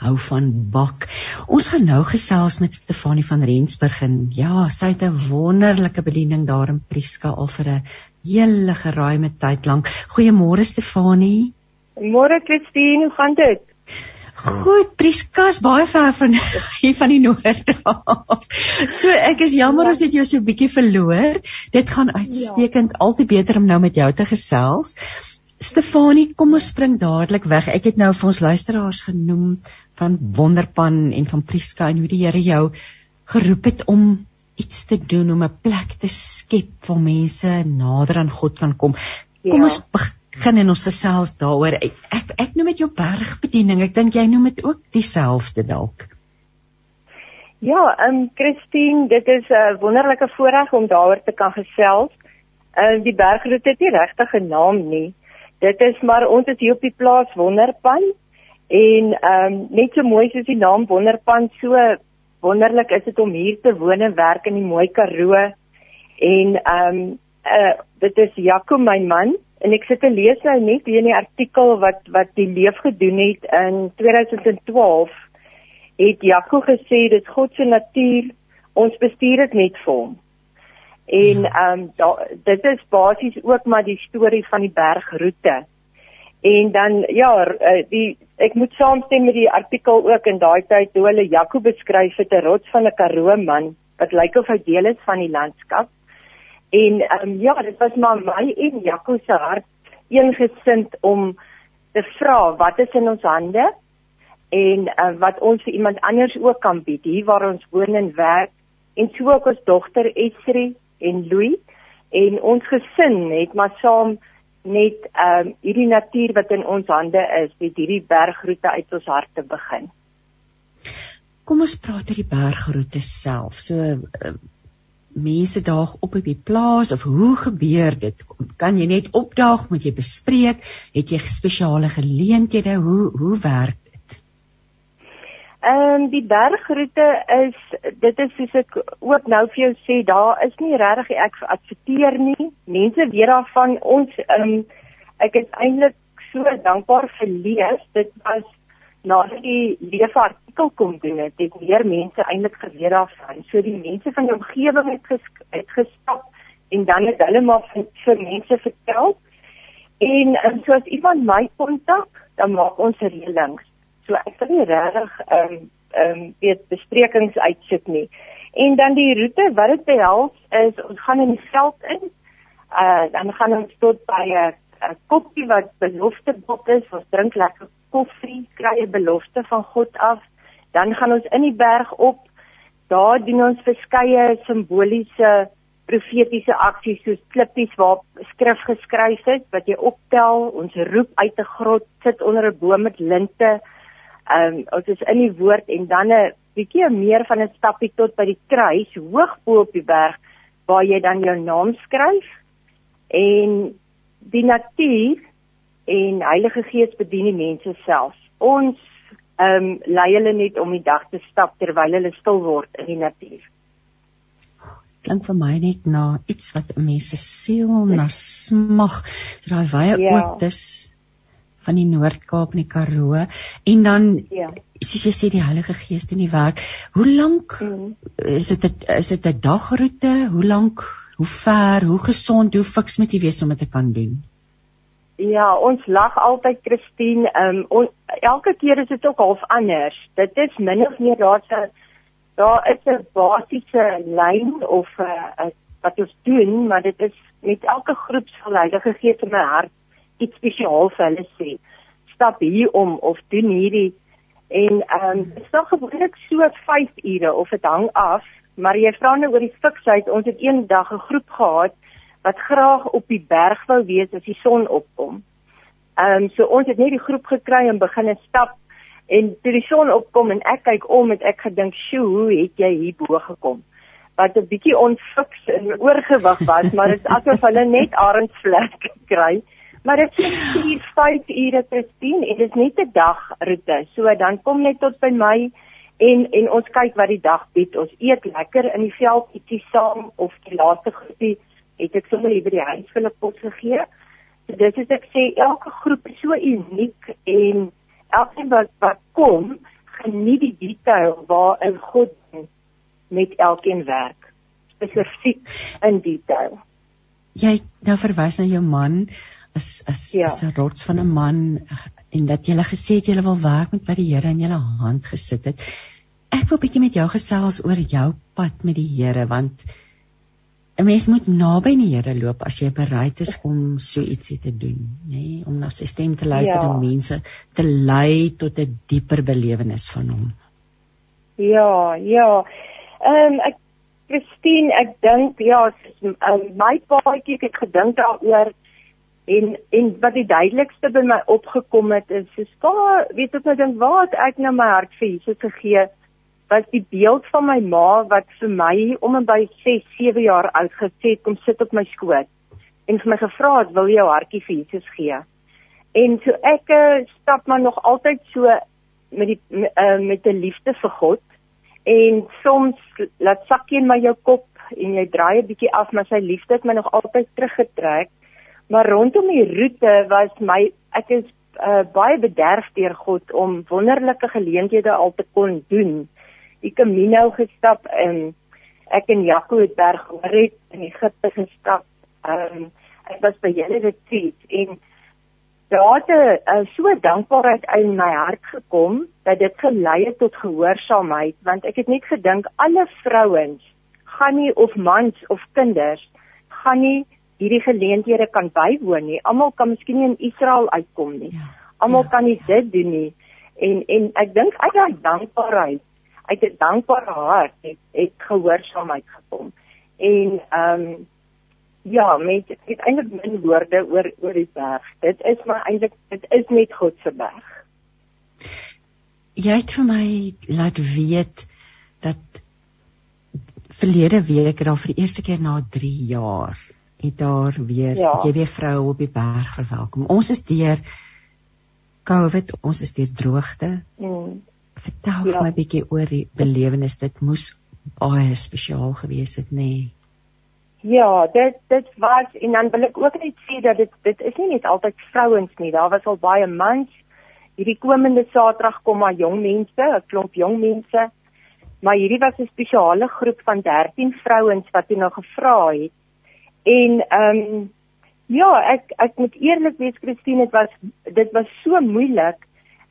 hou van bak. Ons gaan nou gesels met Stefanie van Rensburg en ja, sy het 'n wonderlike bediening daar in Prieska al vir 'n hele geruime tyd lank. Goeiemôre Stefanie. Môre Christine, hoe gaan dit? Goed, Priskas baie ver van hier van die noord af. So ek is jammer as ek jou so bietjie verloor. Dit gaan uitstekend ja. altyd beter om nou met jou te gesels. Stefanie, kom ons spring dadelik weg. Ek het nou vir ons luisteraars genoem van Wonderpan en van Priska en hoe die Here jou geroep het om iets te doen om 'n plek te skep waar mense nader aan God kan kom. Kom ja. ons begin en ons gesels daaroor. Ek ek, ek noem dit jou bergbediening. Ek dink jy noem dit ook dieselfde dalk. Ja, ehm um, Christine, dit is 'n uh, wonderlike voorreg om daaroor te kan gesels. Ehm uh, die bergroete het nie regtig 'n naam nie. Dit is maar ons is hier op die plaas Wonderpan en ehm um, net so mooi soos die naam Wonderpan, so wonderlik is dit om hier te woon en werk in die mooi Karoo. En ehm um, uh, dit is Jaco my man En ek sit te lees nou net hier in die artikel wat wat die leef gedoen het in 2012 het Jaco gesê dis God se natuur ons bestuur dit net vir hom. En ja. ehm um, dit is basies ook maar die storie van die bergroete. En dan ja, eh, die ek moet saamstem met die artikel ook in daai tyd hoe hulle Jaco beskryf het 'n rots van 'n Karoo man wat lyk of hy deel is van die landskap. En um, ja, dit was maar my en Jaco se hart eengesind om te vra wat is in ons hande en uh, wat ons vir iemand anders ook kan bied hier waar ons woon en werk en so ook ons dogter Esri en Louis en ons gesin het maar saam net um, hierdie natuur wat in ons hande is, met hierdie bergroete uit ons harte begin. Kom ons praat oor die bergroete self. So uh, mense daag op op die plaas of hoe gebeur dit? Kan jy net opdaag, moet jy bespreek, het jy spesiale geleenthede? Hoe hoe werk dit? Ehm um, die bergroete is dit is soos ek ook nou vir jou sê, daar is nie regtig ek adverteer nie. Mense weet daarvan ons ehm um, ek is eintlik so dankbaar vir lees. Dit was nadat die leefartikel kom doen het, het meer mense eintlik geweet daarvan. So die mense van die omgewing het ges, het gestap en dan het hulle maar vir, vir mense vertel. En um, so as iemand my kontak, dan maak ons reëlings. So ek wil nie regtig ehm um, ehm um, weet besprekings uitsit nie. En dan die roete wat dit behels is ons gaan in die veld in. Uh dan gaan ons tot by 'n koppie wat belofte bot is, ons drink lekker koffie, kry 'n belofte van God af. Dan gaan ons in die berg op. Daar doen ons verskeie simboliese profetiese aksies soos klippies waar skrif geskryf is wat jy optel, ons roep uit 'n grot, sit onder 'n boom met linte. Ehm um, ons is in die woord en dan 'n bietjie meer van 'n stappie tot by die kruis hoog bo op die berg waar jy dan jou naam skryf en die natuur en Heilige Gees bedien die mense self. Ons ehm um, lei hulle net om die dag te stap terwyl hulle stil word in die natuur klink vir my net na iets wat 'n mens se siel na smag. Daai wye ja. oop dis van die Noord-Kaap en die Karoo en dan ja. soos jy sê die Heilige Gees doen die werk. Hoe lank mm. is dit is dit 'n dagroete? Hoe lank? Hoe ver? Hoe gesond? Hoe fiks moet jy wees om dit te kan doen? Ja, ons lag altyd Christine. Ehm um, elke keer is dit ook half anders. Dit is min of meer daar's 'n daar is 'n basiese lyn of 'n uh, uh, wat ons doen, maar dit is met elke groep sal Heilige Gees in my hart iets spesiaal vir hulle sê. Stap hier om of doen hierdie en ehm um, dit is nog gewoonlik so 5 ure of dit hang af, maar jy vra nou oor die fiksheid. Ons het eendag 'n groep gehad wat graag op die berg wou wees as die son opkom. Ehm um, so ons het net die groep gekry en begin stap En toe die son opkom en ek kyk om het ek gedink, "Sjoe, hoe het jy hier bo gekom?" Wat 'n bietjie onfiks en oorgewig was, maar dit is asof hulle net arendsvlek kry. Maar dit is 4, 5 ure te sien en dit is net 'n dagroete. So dan kom net tot by my en en ons kyk wat die dag bied. Ons eet lekker in die veld ietsie saam of die laaste groepie het ek sommer hier by die huis vir hulle kos gegee. So dis is ek sê elke groep is so uniek en elkeen wat wat kom, geniet die detail waarin God met elkeen werk, spesifiek in detail. Jy nou verwys na jou man as as ja. as 'n rots van 'n man en dat jy gesê het jy wil werk met wat die Here in jou hand gesit het. Ek wil bietjie met jou gesels oor jou pad met die Here want 'n mens moet naby aan die Here loop as jy bereid is om so ietsie te doen, nê, nee? om na sy stem te luister ja. en mense te lei tot 'n dieper belewenis van hom. Ja, ja. Ehm um, ek Christine, ek dink ja, um, my paadjie het gedink daaroor en en wat die duidelikste by my opgekom het is, is waar weet ek nou dink waar ek nou my hart vir Jesus gegee het was die beeld van my ma wat vir my om en by 6, 7 jaar oud gesê het kom sit op my skoot en vir my gevra het wil jy jou hartjie vir Jesus gee. En so ek uh, stap maar nog altyd so met die uh, met 'n liefde vir God en soms laat sak jy in my jou kop en jy draai 'n bietjie af maar sy liefde het my nog altyd teruggetrek. Maar rondom die roete was my ek is uh, baie bederf deur God om wonderlike geleenthede al te kon doen die Camino gestap en ek en Jaco het berg gehoor het in Egipte gestap. Ehm um, ek was by julle retreat en daar het 'n so dankbaarheid in my hart gekom dat dit gelei het tot gehoorsaamheid want ek het net gedink alle vrouens gaan nie of mans of kinders gaan nie hierdie geleenthede kan bywoon nie. Almal kan miskien nie in Israel uitkom nie. Ja, Almal ja, kan nie ja. dit doen nie. En en ek dink uit daai dankbaarheid uit 'n dankbare hart het, het gehoorsaamheid gekom. En ehm um, ja, met dit eintlik min woorde oor oor die berg. Dit is maar eintlik dit is net God se berg. Jy het vir my laat weet dat verlede week daar vir die eerste keer na 3 jaar het daar weer ja. jy weer vroue op die berg verwelkom. Ons is deur COVID, ons is deur droogte. Mm. Vertel ja. my 'n bietjie oor die belewenis. Dit moes baie spesiaal gewees het, nê? Nee. Ja, dit dit was en dan wil ek ook net sê dat dit dit is nie net altyd vrouens nie. Daar was al baie mans. Hierdie komende Saterdag kom maar jong mense, 'n klomp jong mense. Maar hierdie was 'n spesiale groep van 13 vrouens wat toe nou gevra het. En ehm um, ja, ek ek moet eerlik wees Christine, dit was dit was so moeilik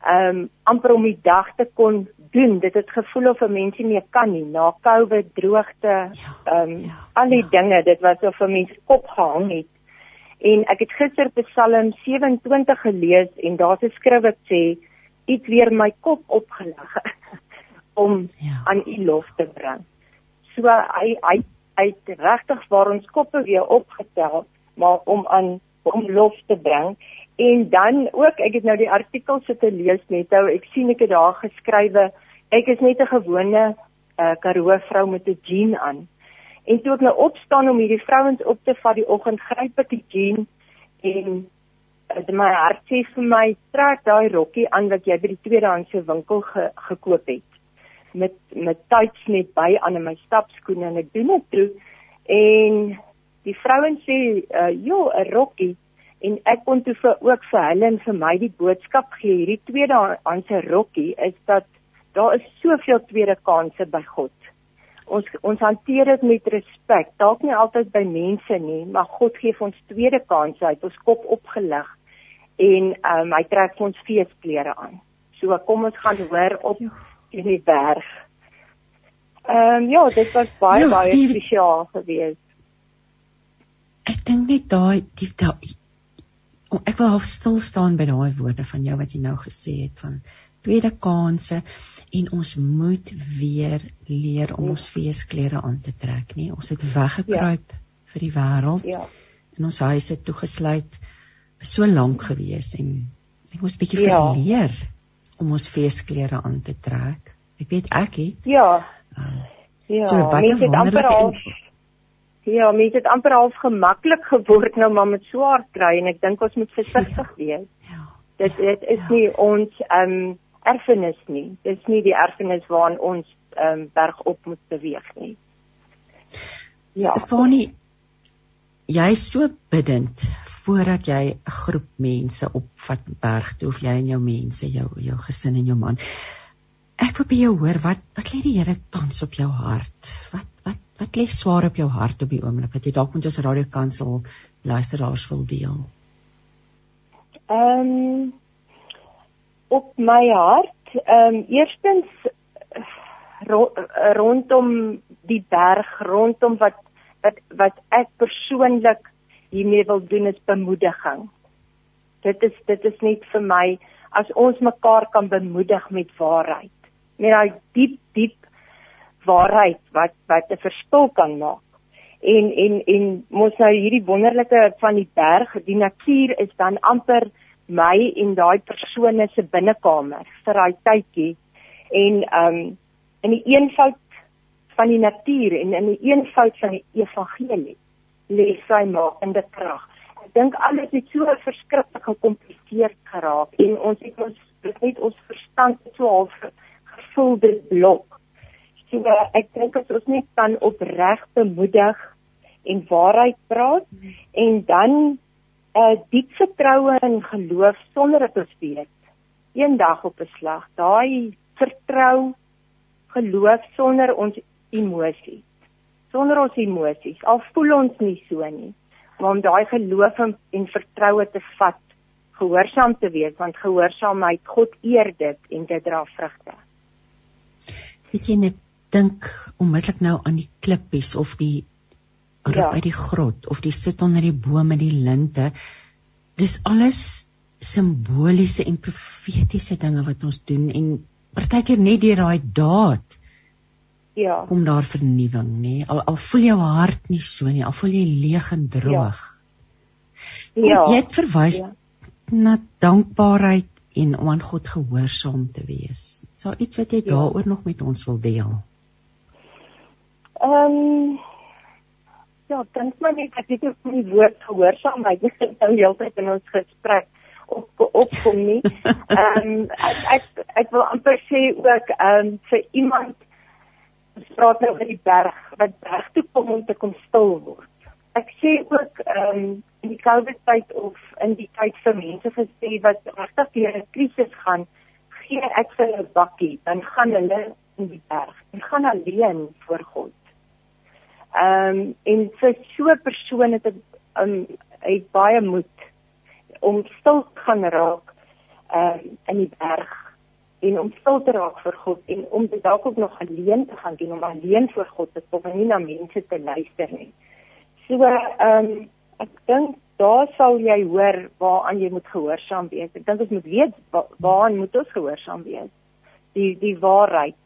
ehm um, amper om die dag te kon doen. Dit het gevoel of 'n mens nie meer kan nie na COVID, droogte, ja, ehm ja, um, ja, al die ja. dinge. Dit was of 'n mens kop gehang het. En ek het gister Psalm 27 gelees en daar's 'n skrif wat sê: "Ek weer my kop opgelig om ja. aan U lof te bring." So hy hy het regtig waar ons koppe weer opgetel, maar om aan om lof te bring En dan ook, ek het nou die artikel sit te lees net nou, ek sien ek het daar geskrywe, ek is net 'n gewone uh, Karoo vrou met 'n jean aan. En toe ek nou opstaan om hierdie vrouens op te vat die oggend, gryp ek die jean en uh, my hart sê vir my, trek daai rokkie aan wat jy by die tweedehandse winkel ge gekoop het met met tights net by aan in my stapskoene en ek doen dit toe en die vrouens sê, uh, "Jo, 'n rokkie." en ek kon toe vir ook vir hulle en vir my die boodskap gee hierdie tweede aanse rokkie is dat daar is soveel tweede kansse by God. Ons ons hanteer dit met respek. Dalk nie altyd by mense nie, maar God gee ons tweede kansse. Hy het ons kop opgelig en um, hy trek ons feesklere aan. So kom ons gaan hoor op in die berg. Ehm um, ja, dit was baie ja, baie spesiaal geweest. Ek dink net daai die daai ek wil half stil staan by daai woorde van jou wat jy nou gesê het van tweede kansse en ons moet weer leer om ons feesklere aan te trek nie ons het weggekruip ja. vir die wêreld ja. en ons huise toegesluit so lank gewees en ek moes bietjie ja. verleer om ons feesklere aan te trek ek weet ek het ja uh, ja so wat 'n wonderlike Ja, mens het amper half gemaklik geword nou maar met swaar kry en ek dink ons moet versigtig ja. wees. Ja. Dit dit is ja. nie ons ehm um, erfenis nie. Dit is nie die erfenis waaraan ons ehm um, berg op moet beweeg nie. Ja. Stefanie, jy is so biddend voordat jy 'n groep mense opvat berg toe of jy en jou mense, jou jou gesin en jou man. Ek wil by jou hoor wat wat lê die Here tans op jou hart? Wat wat wat lê swaar op jou hart op die oomblik wat jy dalk met ons radiokansel luisteraars wil deel? Ehm um, op my hart, ehm um, eerstens ro rondom die berg, rondom wat wat wat ek persoonlik hiermee wil doen is bemoediging. Dit is dit is net vir my as ons mekaar kan bemoedig met waarheid met daai diep diep waarheid wat wat 'n verskil kan maak. En en en mos nou hierdie wonderlike van die berg, die natuur is dan amper my en daai persone se binnekamer vir daai tydjie. En um in die eenvoud van die natuur en in die eenvoud van die evangelie lê sy makende krag. Ek dink alles het so verskriklik gekompliseer geraak en ons het ons net ons verstand so half voel dit blok. So ek dink as ons net kan opreg bemoedig en waarheid praat en dan 'n uh, eh, diep vertroue en geloof sonder dat ons weet eendag op 'n slag daai vertrou geloof sonder ons emosie. Sonder ons emosies al voel ons nie so nie. Maar om daai geloof en, en vertroue te vat gehoorsaam te wees want gehoorsaamheid God eer dit en dit dra vrugte. Weet jy net dink onmiddellik nou aan die klippies of die roep ja. uit die grot of die sit onder die bome die linte. Dis alles simboliese en profetiese dinge wat ons doen en partykeer net deur daai daad ja kom daar vernuwing nê al al voel jou hart nie so nie al voel jy leeg en droog ja, ja. jy het verwys ja. na dankbaarheid en om aan God gehoorsaam te wees. Is daar iets wat jy ja. daaroor nog met ons wil deel? Ehm um, Ja, dink maar net ek het ook die woord gehoorsaamheid nou heeltyd in ons gesprek op opkom nie. Ehm um, ek, ek ek wil amper sê ook ehm um, vir iemand praat nou oor die berg wat berg toe kom om te kom stil word. ek sê ook ehm um, in die COVID tyd of in die tyd vir mense gesê wat regtig deur 'n krisis gaan, gee ek vir 'n bakkie, dan gaan hulle in die berg. Hulle gaan alleen voor God. Ehm um, en vir so 'n persoon het dit um, het baie moed om stil gaan raak ehm um, in die berg en om stil te raak vir God en om dit dalk ook nog alleen te gaan doen om alleen voor God te kom en nie na mense te luister nie. So ehm um, ek dink daar sal jy hoor waaraan jy moet gehoorsaam wees. Ek dink ons moet weet waaraan moet ons gehoorsaam wees. Die die waarheid.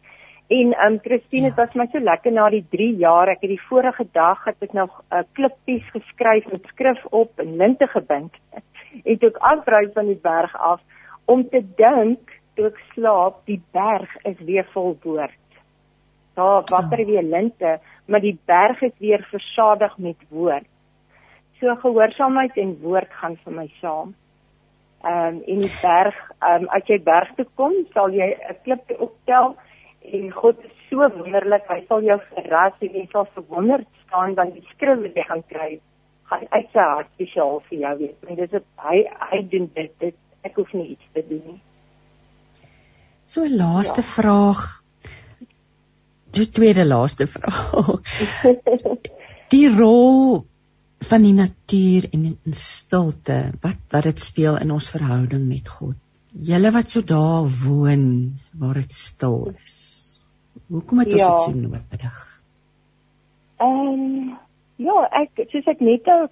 En ehm um, Christine, dit ja. was my so lekker na die 3 jaar. Ek het die vorige dag het ek nog 'n uh, klippies geskryf met skrif op en linte gebind. En toe ek afry van die berg af om te dink toe ek slaap, die berg is weer vol woord. Daar watter weer linte, maar die berg is weer versadig met woord. So gehoorsaamheid en woord gaan vir my saam. Ehm um, en die berg, ehm um, as jy berg toe kom, sal jy 'n klip optel en God is so wonderlik, hy sal jou verras en jy sal verwonderd staan want die skrif wat jy gaan kry, gaan uit sy hart spesiaal vir jou wees. En dis 'n hy hy doen dit, dit ek hoef nie iets te doen nie. So laaste ja. vraag. Die tweede laaste vraag. die rol van die natuur en in stilte wat wat dit speel in ons verhouding met God. Julle wat so daar woon waar dit stil is. Hoekom het ons ja. dit so nodig? Ehm um, ja, ek soos ek net uh,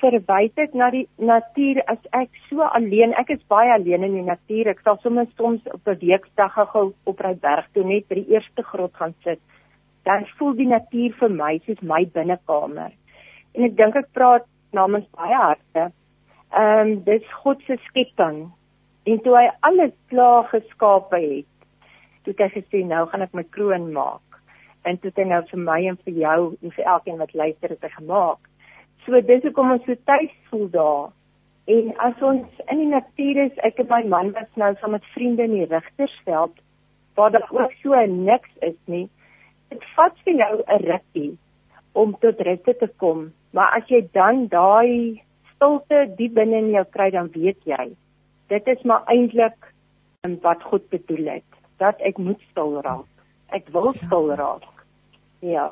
verwys het na die natuur as ek so alleen, ek is baie alleen in die natuur. Ek sal sommer soms op 'n weekdag gou op ry berg toe net by die eerste grot gaan sit. Dan voel die natuur vir my soos my binnekamer en ek dink ek praat namens baie harte. Ehm um, dis God se skepping. En toe hy alles klaar geskape het, toe het hy gesê nou gaan ek my kroon maak. En toe het hy nou vir my en vir jou en vir elkeen wat luister het gemaak. So dis hoekom ons so tuis voel daar. En as ons in die natuur is, ek en my man was nou saam met vriende in die Rigtersveld waar daar ook so niks is nie. Dit vat vir jou 'n rukkie om tot rus te kom Maar as jy dan daai stilte diep binne in jou kry, dan weet jy, dit is maar eintlik wat God bedoel het, dat ek moet stil raak. Ek wil ja. stil raak. Ja.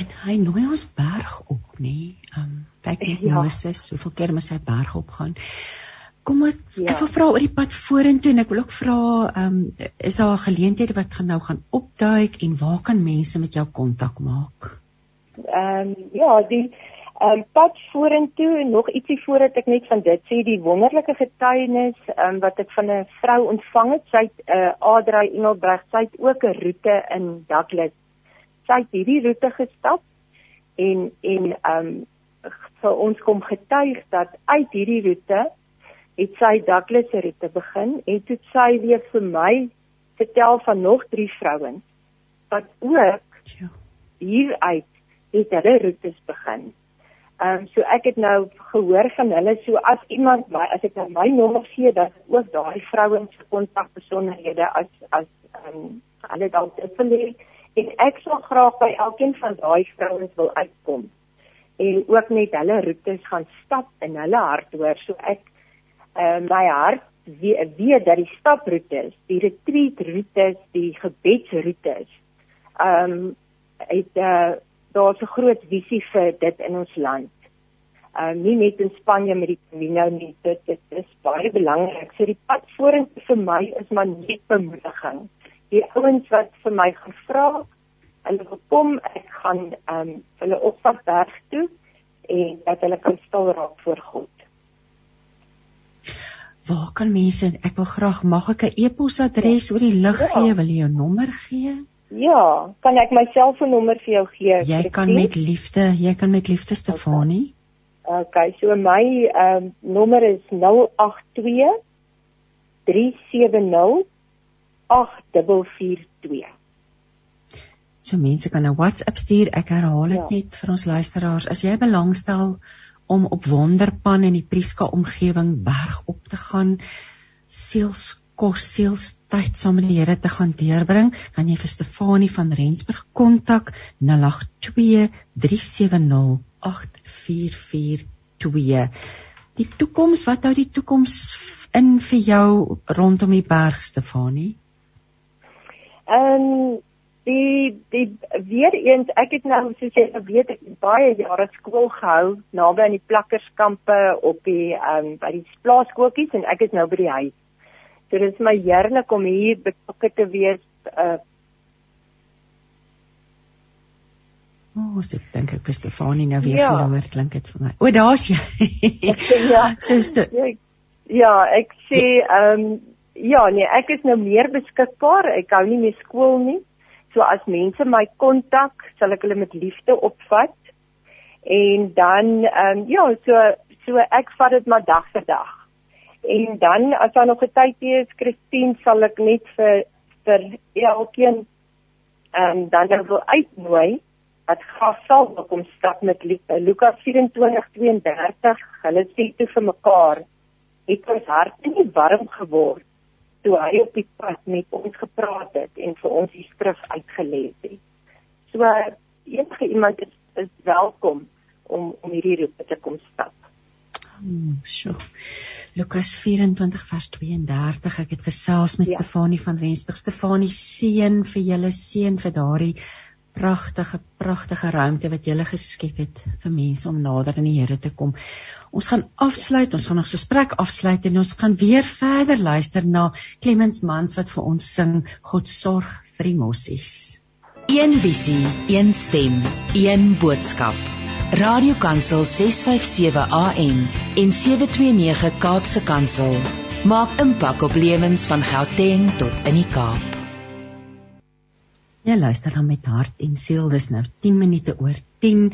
En hy nooi ons berg op, nê? Ehm, um, kyk net ja. Moses, hoeveel keer moet hy berg op gaan? Kom ek ja. ek wil vra oor die pad vorentoe en ek wil ook vra ehm um, is daar geleenthede wat gaan nou gaan opduik en waar kan mense met jou kontak maak? Ehm um, ja, die Um pad vorentoe en nog ietsie voordat ek net van dit sê die wonderlike getuienis um wat ek van 'n vrou ontvang het, sy het 'n uh, Adrey Engelbreg, sy het ook 'n roete in Douglas. Sy het hierdie roete gestap en en um vir ons kom getuig dat uit hierdie roete het sy Douglas se roete begin en toe sy weer vir my vertel van nog drie vrouens wat ook ja. hier uit het hulle roetes begin. Ehm um, so ek het nou gehoor van hulle so as iemand my as ek nou my nommer gee dat ook daai vrouens se kontakbesonderhede as as ehm um, hulle dalk dit wil hê en ek sal graag by elkeen van daai vrouens wil uitkom en ook net hulle roetes gaan stap in hulle hart hoor so ek ehm uh, my hart weet weet dat die staproetes, die retreat roetes, die gebedsroetes ehm um, het eh uh, daar's 'n groot visie vir dit in ons land. Uh nie net in Spanje met die Camino nie, dit, dit is baie belangrik. So die pad vorentoe vir my is maar net bemoediging. Die ouens wat vir my gevra, hulle wil kom, ek gaan um hulle opvat berg toe en dat hulle kan stil raak voor God. Waar kan mense ek wil graag mag ek 'n e-posadres ja. oor die lig ja. gee, wil jy jou nommer gee? Ja, kan ek my selfoonnommer vir jou gee? Jy kan met liefde, jy kan met liefde Stefanie. Okay, okay so my ehm um, nommer is 082 370 8442. So mense kan 'n WhatsApp stuur. Ek herhaal dit ja. net vir ons luisteraars. As jy belangstel om op Wonderpan in die Prieska omgewing berg op te gaan, seels kos sielstyd saam met die Here te gaan deurbring, kan jy vir Stefanie van Rensburg kontak 082 370 8442. Die toekoms, wat hou die toekoms in vir jou rondom die berg Stefanie? Ehm um, die die weer eens ek het nou soos jy weet ek baie jare skool gehou naby aan die plakkerskampe op die ehm um, by die plaaskooltjies en ek is nou by die huis. So dit is my heerlik om hier betrokke te wees uh O, oh, ek dink ek vir Stefanie nou weer ja. verloor klink dit vir my. O, daar's jy. ja, suster. Ja, ja, ek sê ehm um, ja, nee, ek is nou meer beskikbaar. Ek hou nie meer skool nie. So as mense my kontak, sal ek hulle met liefde opvat. En dan ehm um, ja, so so ek vat dit maar dag vir dag. En dan as daar nog 'n tyd is, Christine, sal ek net vir vir elkeen ehm um, dan dan wil uitnooi wat graag sal kom stap met Lukas 24:32. Hulle sê toe vir mekaar, het ons harte nie warm geword toe hy op die pad met ons gepraat het en vir ons die skrif uitgelees het. So enige iemand is, is welkom om om hierdie roep te kom stap. Hmm, so. Lukas 24 vers 32 ek het gesels met ja. Stefanie van Rensburg. Stefanie seën vir julle seën vir daardie pragtige pragtige ruimte wat jy geskep het vir mense om nader aan die Here te kom. Ons gaan afsluit, ons gaan ons gesprek afsluit en ons gaan weer verder luister na Clemens Mans wat vir ons sing God sorg vir die mossies. Een visie, een stem, een boodskap. Radiokansel 657 AM en 729 Kaapse Kansel maak impak op lewens van Gauteng tot in die Kaap. Jy luister dan met hart en siel. Dis nou 10 minute oor 10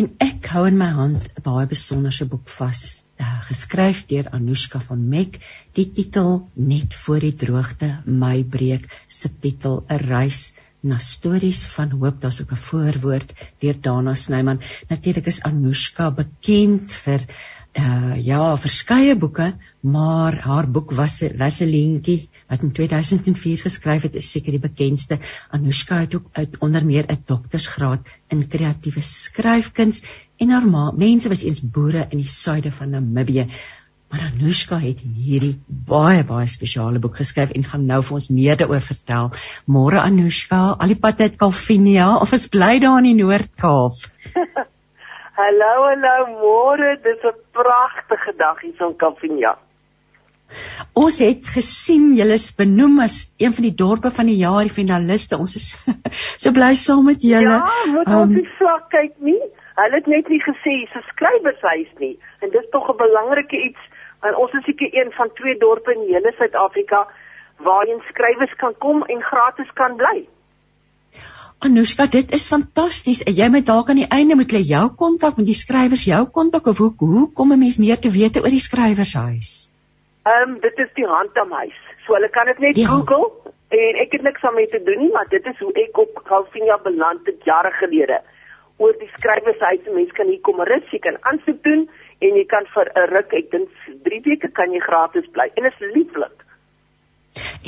en ek hou in my hand 'n baie besonderse boek vas, uh, geskryf deur Anushka van Mek. Die titel Net voor die droogte my breek, subtitel 'n reis na stories van hoop. Daar's ook 'n voorwoord deur Dana Snyman. Natuurlik is Anushka bekend vir uh ja, verskeie boeke, maar haar boek was 'n lentjie wat in 2004 geskryf het, is seker die bekendste. Anushka het ook uit onder meer 'n doktorsgraad in kreatiewe skryfkuns en haar ma, mense was eens boere in die suide van Namibië. Maar Anushka het hierdie baie baie spesiale boek geskryf en gaan nou vir ons meer daaroor vertel. Môre Anushka, al die pad uit Kalvinia of is bly daar in die Noord-Kaap? hallo, hallo, môre, dis 'n pragtige dag hier in Kalvinia. Ons het gesien julle is benoem as een van die dorpe van die jaar, die finaliste. Ons is so bly saam met julle. Ja, moet um, ons nie vlak kyk nie. Hulle het net nie gesê se skrywershuis nie. En dis tog 'n belangrike iets. Want ons is seker een van twee dorpe in hele Suid-Afrika waarheen skrywers kan kom en gratis kan bly. Anushka, dit is fantasties. Jy moet dalk aan die einde moet jy jou kontak met die skrywers jou kontak of hoe hoe kom 'n mens meer te weet oor die skrywershuis? Ehm um, dit is die handamhuis. So hulle kan dit net ja. Google en ek het niks daarmee te doen nie, maar dit is hoe ek op Calvinia beland het jare gelede. Oor die skrywershuis, mense kan hier kom rus, jy kan aansoek doen en jy kan vir 'n ruk, ek dink 3 weke kan jy gratis bly en dit is lieflik.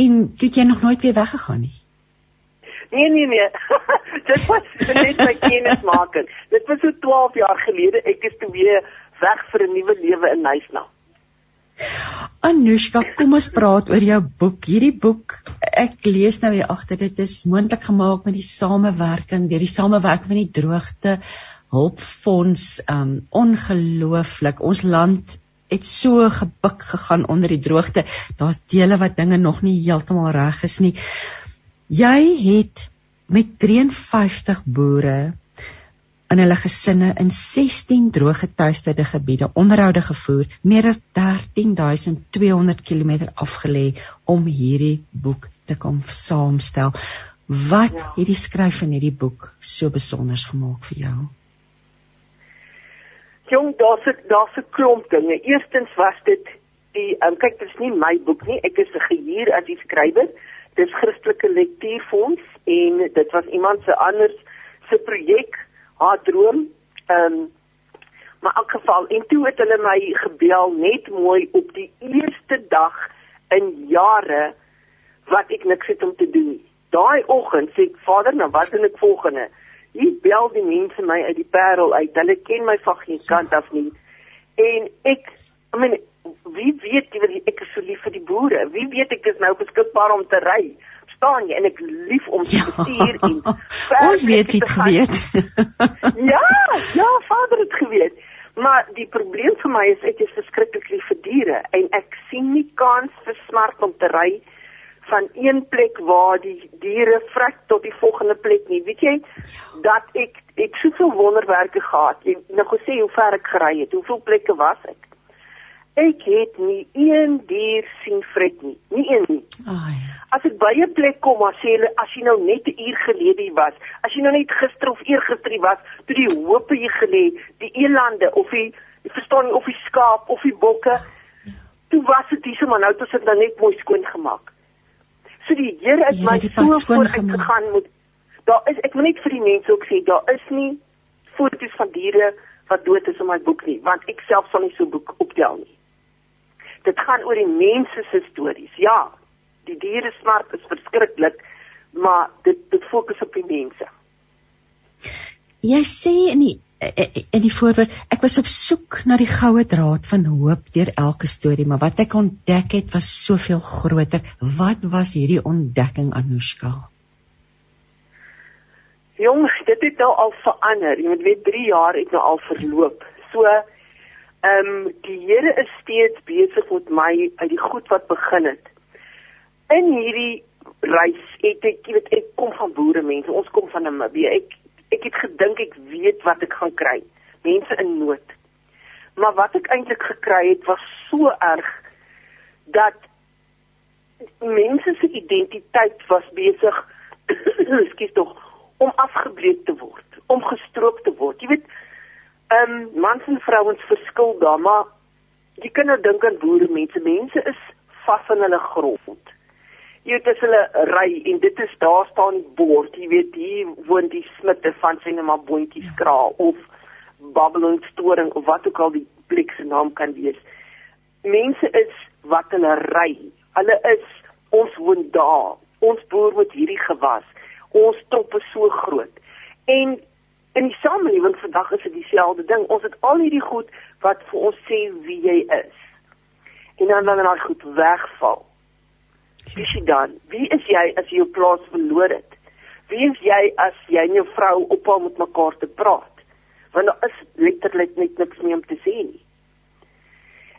En het jy nog nooit weer weggegaan nie? Nee nee nee. dit was net my kennismaking. Dit was so 12 jaar gelede. Ek is toe weer weg vir 'n nuwe lewe in Nysna. Anushka, kom ons praat oor jou boek. Hierdie boek, ek lees nou hier agter, dit is moontlik gemaak met die samewerking, deur die samewerking van die droogte hulpfonds. Um ongelooflik. Ons land het so gebuk gegaan onder die droogte. Daar's dele wat dinge nog nie heeltemal reg is nie. Jy het met 53 boere in hulle gesinne in 16 drooggetuisterde gebiede onderhoude gevoer, meer as 13200 km afgelê om hierdie boek te kom saamstel. Wat ja. het die skryf van hierdie boek so besonder gemaak vir jou? Jong, daar's daar's 'n klomp dinge. Eerstens was dit die um, kyk, dit is nie my boek nie. Ek is 'n gehuur as die skrywer. Dis Christelike Lektuurfonds en dit was iemand se anders se projek haar droom. Ehm um, maar in elk geval en toe het hulle my gebel net mooi op die eerste dag in jare wat ek niks het om te doen. Daai oggend sê ek, "Vader, nou wat doen ek volgende?" Hier bel die mense my uit die Parel uit. Hulle ken my van geen kant af nie. En ek, I mean, wie weet jy wat ek is so lief vir die boere. Wie weet ek is nou beskikbaar om te ry. Verstaan jy? En ek lief om te Ja. bestuur en Ons weet dit geweet. Ja, ja, vader het geweet. Maar die probleem vir my is ek is verskriklik lief vir diere en ek sien nie kans vir smart om te ry van een plek waar die diere vrek tot die volgende plek nie. Weet jy dat ek ek soveel wonderwerke gehad. Jy nou gesê hoe ver ek gery het. Hoeveel plekke was ek? Ek het nie een dier sien vrek nie. Nie een nie. Ai. As ek by 'n plek kom, dan sê hulle as jy nou net 'n uur gelede hier was, as jy nou net gister of eergister was, toe die hoope hier gelê, die elande of die jy verstaan nie of die skaap of die bokke, toe was dit hier maar nou het dit nou net mooi skoon gemaak. So die Here het my so vooruit gegaan met daar is ek wil net vir die mense ook sê, daar is nie foto's van diere wat dood is in my boek nie, want ek self sal nie so boek optel nie. Dit gaan oor die mense se stories. Ja, die diere smart is verskriklik, maar dit dit fokus op die mense. Jy sê in die in die voorwoord, ek was op soek na die goue draad van hoop deur elke storie, maar wat ek ontdek het was soveel groter. Wat was hierdie ontdekking Anushka? Jong, dit het nou al verander. Jy moet weet 3 jaar het nou al verloop. So ehm um, die Here is steeds besig met my uit die goed wat begin het. In hierdie reis het ek, jy weet, ek kom van boere mense. Ons kom van Namibië. Ek ek het gedink ek weet wat ek gaan kry. Mense in nood. Maar wat ek eintlik gekry het was so erg dat mense se identiteit was besig ekskuus tog om afgebreek te word, om gestroop te word. Jy weet, ehm um, mans en vrouens verskil daar, maar jy kan nou dink aan boere mense. Mense is vas in hulle grond. Jy weet as hulle ry en dit is daar staan bord, jy weet hier woon die smitte van sê net maar boontjies kraal of Babylon storing of wat ook al die plek se naam kan wees. Mense is wat hulle ry. Hulle is ons woon daar. Ons boer met hierdie gewas. Ons top is so groot. En in die samelewing vandag is dit dieselfde ding. Ons het al hierdie goed wat vir ons sê wie jy is. En dan dan daai goed wegval. Wie is jy dan? Wie is jy as jy jou plaas verloor het? Wie is jy as jy en jou vrou ophou met mekaar te praat? Want daar is letterlik net niks meer om te sê nie.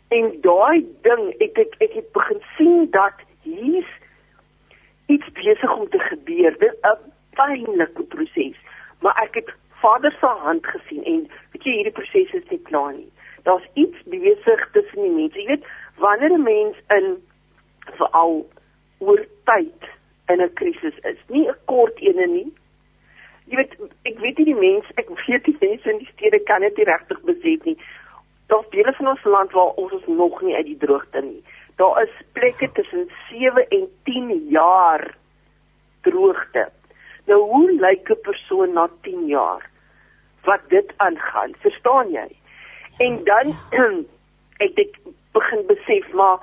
En daai ding, ek ek ek het begin sien dat hier's iets besig om te gebeur. Dit 'n pynlike proses, maar ek het Vader se hand gesien en weet jy hierdie proses is nie klaar nie. Daar's iets besig tussen die mense. Jy weet, wanneer 'n mens in veral oor tyd in 'n krisis is, nie 'n kort ene nie. Jy weet, ek weet nie die mense, ek weet die mense in die stede kan dit regtig besef nie. Daar's dele van ons land waar ons is nog nie uit die droogte nie. Daar is plekke tussen 7 en 10 jaar droogte. Nou hoe lyk 'n persoon na 10 jaar wat dit aangaan? Verstaan jy? En dan ek ek begin besef maar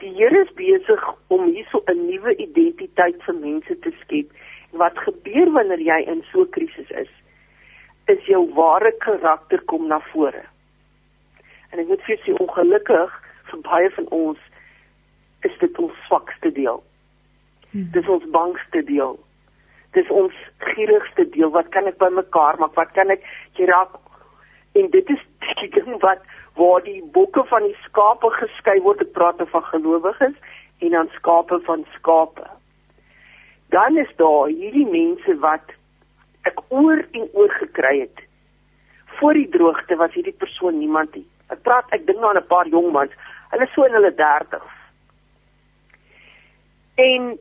die Here is besig om hierso 'n nuwe identiteit vir mense te skep. Wat gebeur wanneer jy in so 'n krisis is? Is jou ware karakter kom na vore. En ek moet vir jou sê ongelukkig vir baie van ons is dit ons swakste deel. Hmm. Dis ons bangste deel. Dis ons gierigste deel. Wat kan ek bymekaar maak? Wat kan ek jy raak en dit is die ding wat waar die bokke van die skape geskei word. Ek praat nou van gelowiges en dan skape van skape. Dan is daar hierdie mense wat ek oor en oor gekry het. Voor die droogte was hierdie persoon niemand nie. Ek praat ek dink nou aan 'n paar jong mans. Hulle so in hulle 30s. En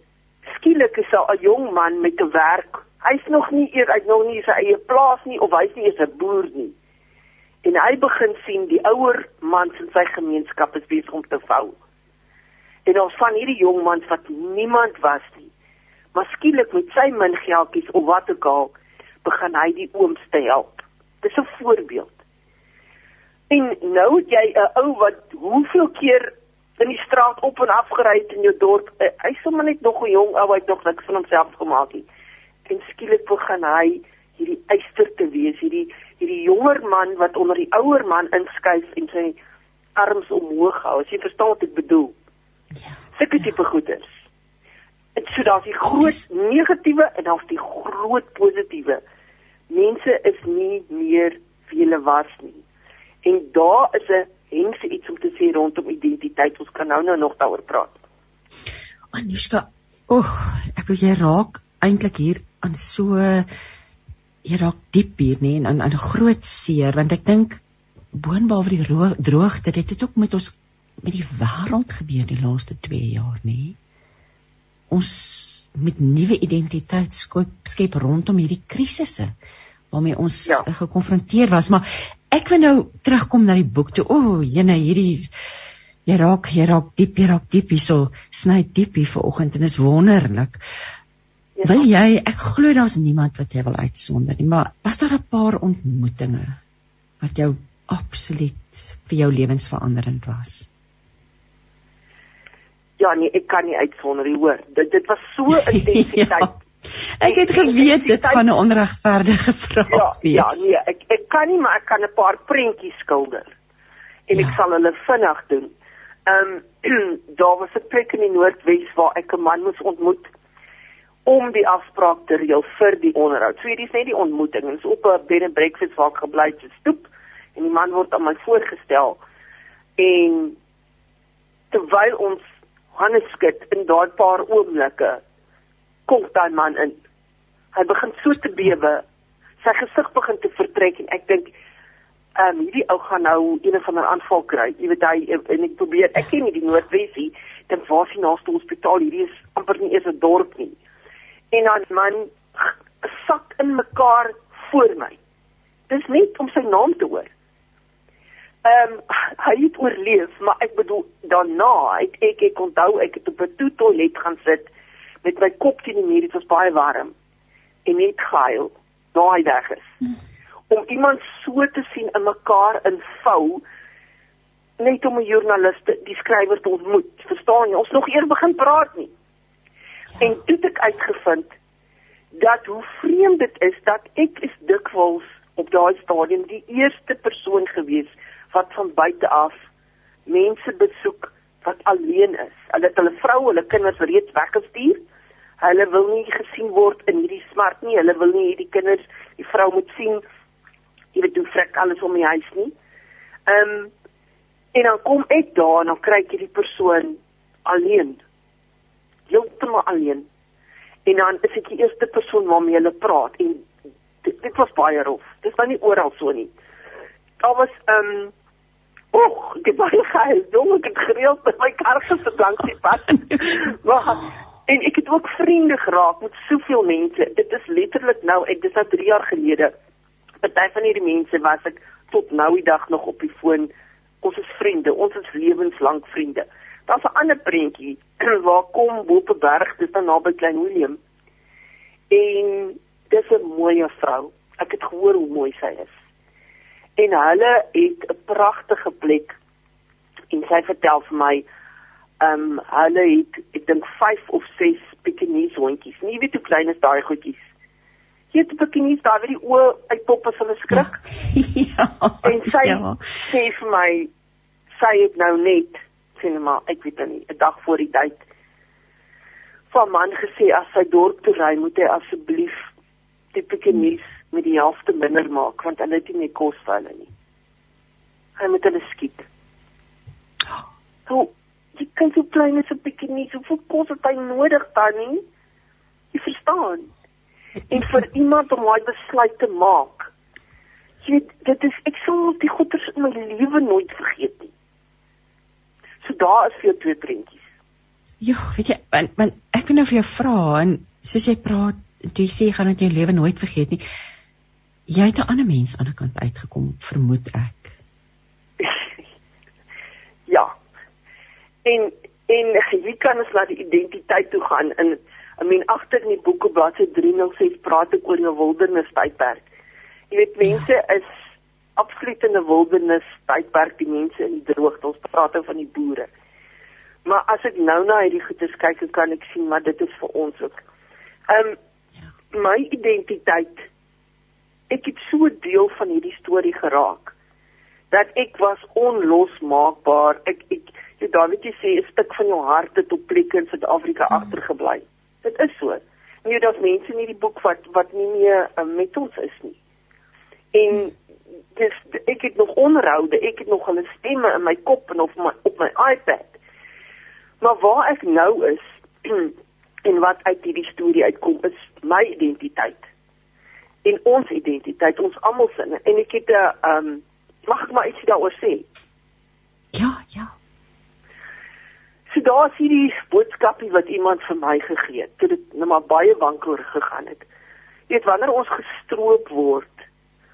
skielik is daar 'n jong man met 'n werk. Hy's nog nie eers uit nog nie sy eie plaas nie of hy's nie eens 'n boer nie. En hy begin sien die ouer mans in sy gemeenskap is besig om te vou. En ons van hierdie jong mans wat niemand was nie. Maar skielik met sy min geldjies of wat ook al, begin hy die ooms te help. Dis 'n voorbeeld. En nou het jy 'n ou wat hoeveel keer in die straat op en af gery het in jou dorp. Hy sommer net nog 'n jong ou, hy het nog niks van homself gemaak nie. En skielik begin hy hierdie eister te wees, hierdie hierdie jonger man wat onder die ouer man inskuif en sy arms omhoog hou. As jy verstaan wat ek bedoel. Ja. Sulke tipe goeders. Dit so daar's die groot negatiewe en daar's die groot positiewe. Mense is nie meer wie hulle was nie. En daar is 'n hense iets om te sê rondom identiteit. Ons kan nou nou nog daaroor praat. Anushka, oeg, ek wil jy raak eintlik hier aan so jy raak diep hier nê en aan 'n groot seer want ek dink boonbehalwe die droogte dit het ook met ons met die wêreld gebeur die laaste 2 jaar nê ons met nuwe identiteit skep, skep rondom hierdie krisisse waarmee ons ja. gekonfronteer was maar ek wil nou terugkom na die boek toe o oh, jene hierdie jy raak jy raak diep jy raak diep hierso sny diep hier vanoggend en is wonderlik. Wil jy ek glo daar's niemand wat jy wil uitsonder nie maar was daar 'n paar ontmoetings wat jou absoluut vir jou lewensveranderend was? Ja, nee, ek kan nie uitsonder nie, hoor. Dit dit was so intensiteit. ja, ek het geweet dit gaan 'n onregverdige vraag ja, wees. Ja, nee, ek ek kan nie, maar ek kan 'n paar prentjies skilder. En ja. ek sal hulle vinnig doen. Ehm um, daar was 'n plek in die Noordwes waar ek 'n man moes ontmoet om die afspraak te reël vir die onderhoud. So hierdie is net die ontmoeting. Dit is op 'n bed and breakfast waar ek gebly het, stoep en die man word aan my voorgestel en terwyl ons hande skud in daai paar oomblikke kom daai man in hy begin so te bewe sy gesig begin te vertrek en ek dink ehm um, hierdie ou gaan nou een of ander aanval kry jy weet hy en ek probeer ek ken nie die noordwesie dan was hy naaste hospitaal hierdie is amper nie eens 'n dorp nie en dan man sak in mekaar voor my dis net om sy naam te hoor Ehm um, hy het oorleef, maar ek bedoel daarna het ek ek onthou ek het op 'n toilet gaan sit met my kop teen die muur, dit was baie warm. En net gehuil, daai weg is. Hmm. Om iemand so te sien in mekaar invou net om 'n joernalis die skrywer te ontmoet. Verstaan jy? Ons nog eers begin praat nie. En toe het ek uitgevind dat hoe vreemd dit is dat ek is dikwels op daai stadium die eerste persoon gewees wat van buite af mense besoek wat alleen is. Hulle het hulle vrou, hulle kinders reeds weggestuur. Hulle wil nie gesien word in hierdie smart nie. Hulle wil nie hierdie kinders, die vrou moet sien jy weet hoe vrek alles om die huis nie. Ehm um, en dan kom ek daar en dan kry ek hierdie persoon alleen. Heeltemal alleen. En dan is ek die eerste persoon waarmee hulle praat en dit, dit was baie rof. Dit was nie oral so nie. Daar was ehm um, Och, dit was geil. Jong, ek het gereeld met my kar gesit langs die pad. maar en ek het ook vriende geraak met soveel mense. Dit is letterlik nou, ek dis nou 3 jaar gelede. Party van hierdie mense was ek tot nou die dag nog op die foon. Ons is vriende, ons is lewenslank vriende. Daar's 'n ander prentjie waar kom Boepeberg, dis dan naby Klein Willem. En dis 'n mooi vrou. Ek het gehoor hoe mooi sy is en hulle het 'n pragtige plek en sy vertel vir my ehm um, hulle het ek dink 5 of 6 Pekingese hondjies. Nie weet hoe klein is daai goedjies. Jy het Pekingese daar waar die oë uitpop as hulle skrik. Ja. En sy ja. sê vir my sy het nou net sien maar ek weet nie 'n dag voor die tyd van man gesê as sy dorp toe ry moet hy asseblief die Pekingese met die helfte minder maak want hulle het nie meer kos vir hulle nie. Hy moet hulle skiet. So, jy kan so klein as 'n bietjie nie so veel kos het hy nodig dan nie. Jy verstaan. En vir iemand om daai besluit te maak. Jy weet, dit is ek sou die goeders in my lewe nooit vergeet nie. So daar is vir twee prentjies. Ja, weet jy, want, want ek wil nou vir jou vra en soos jy praat, jy sê gaan dit jou lewe nooit vergeet nie jy het 'n ander mens aan die kant uitgekom, vermoed ek. ja. En en jy kan ons na die identiteit toe gaan in I mean agter in die boek op bladsy 306 praat ek oor 'n wildernis tydperk. Jy weet mense ja. is absoluut in 'n wildernis tydperk, die mense in die droogte, ons praat oor van die boere. Maar as ek nou na hierdie goedes kyk, kan ek sien maar dit is vir ons ook. Ehm um, my identiteit ek het so deel van hierdie storie geraak dat ek was onlosmaakbaar. Ek ek jy Davidjie sê 'n stuk van jou hart het op plek in Suid-Afrika hmm. agtergebly. Dit is so. Jy daar's mense in hierdie boek wat wat nie meer uh, met ons is nie. En dis ek het nog onderhoude, ek het nog hulle stemme in my kop en op my op my iPad. Maar waar ek nou is en wat uit hierdie storie uitkom is my identiteit. En ons identiteit, ons almal se en ek het 'n uh, um mag ek maar ietsie daaroor sê? Ja, ja. So daar is hierdie boodskapie wat iemand vir my gegee het. Dit het nou maar baie wankel gegaan het. Jy weet wanneer ons gestroop word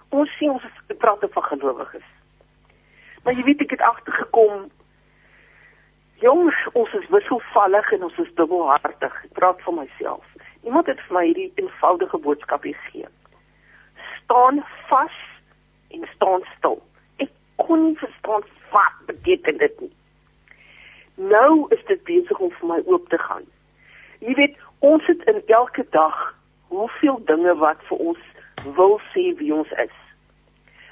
ons sien ons praat van gelowiges. Maar jy weet ek het agtergekom jongs ons is wisselvallig en ons is dubbelhartig. Ek praat van myself. Iemand het vir my hierdie eenvoudige boodskap gegee. Staan vas en staan stil. Ek kon nie verstaan wat beteken dit nie. Nou is dit besig om vir my oop te gaan. Jy weet, ons het in elke dag hoeveel dinge wat vir ons wil sê wie ons is.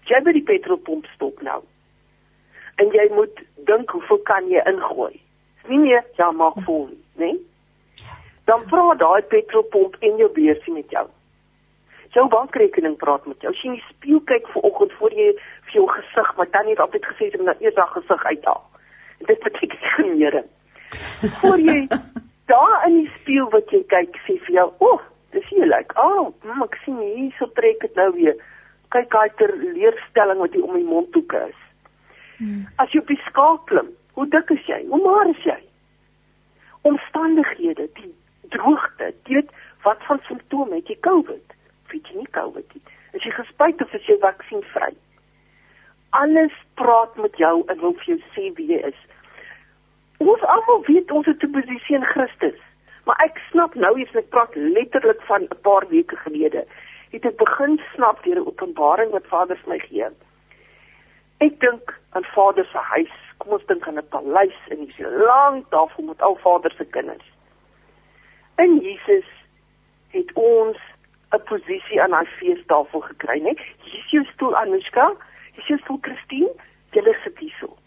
As jy by die petrolpomp stop nou en jy moet dink hoeveel kan jy ingooi? Nie meer ja maak vol, né? Nee? Dan vra daai petrolpomp en jou beursie met jou. Jou bankrekening praat met jou. As jy in die spieël kyk vanoggend voor jy vir jou gesig, maar dan het altyd gesê jy moet nou eers daai gesig uithaal. Dit beteken genering. Voor jy daar in die spieël wat jy kyk, sê vir jou, "O, oh, dis hier lyk. Like, oh, mm, ek sien hier so trek dit nou weer." kyk daai ter leerstelling wat hier om die mondhoeke is. Hmm. As jy op die skaal klim, hoe dik is jy? Hoe maar is jy? Omstandighede, die droogte, jy weet wat van simptome het jy COVID? Weet jy nie COVID nie? Is jy gespuit of is jy vaksienvry? Alles praat met jou en wil vir jou sê wie jy is. Ons almal weet ons het 'n posisie in Christus. Maar ek snap nou eens ek praat letterlik van 'n paar weke gelede het ek begin snap deur 'n openbaring wat Vader vir my gee. Ek dink aan Vader se huis. Kom ons dink aan 'n paleis en dis lang tafel met al Vader se kinders. En Jesus het ons 'n posisie aan daai feestafel gekry, né? Hier is jou stoel Anushka, hier is jou stoel Christine, julle sit hierso.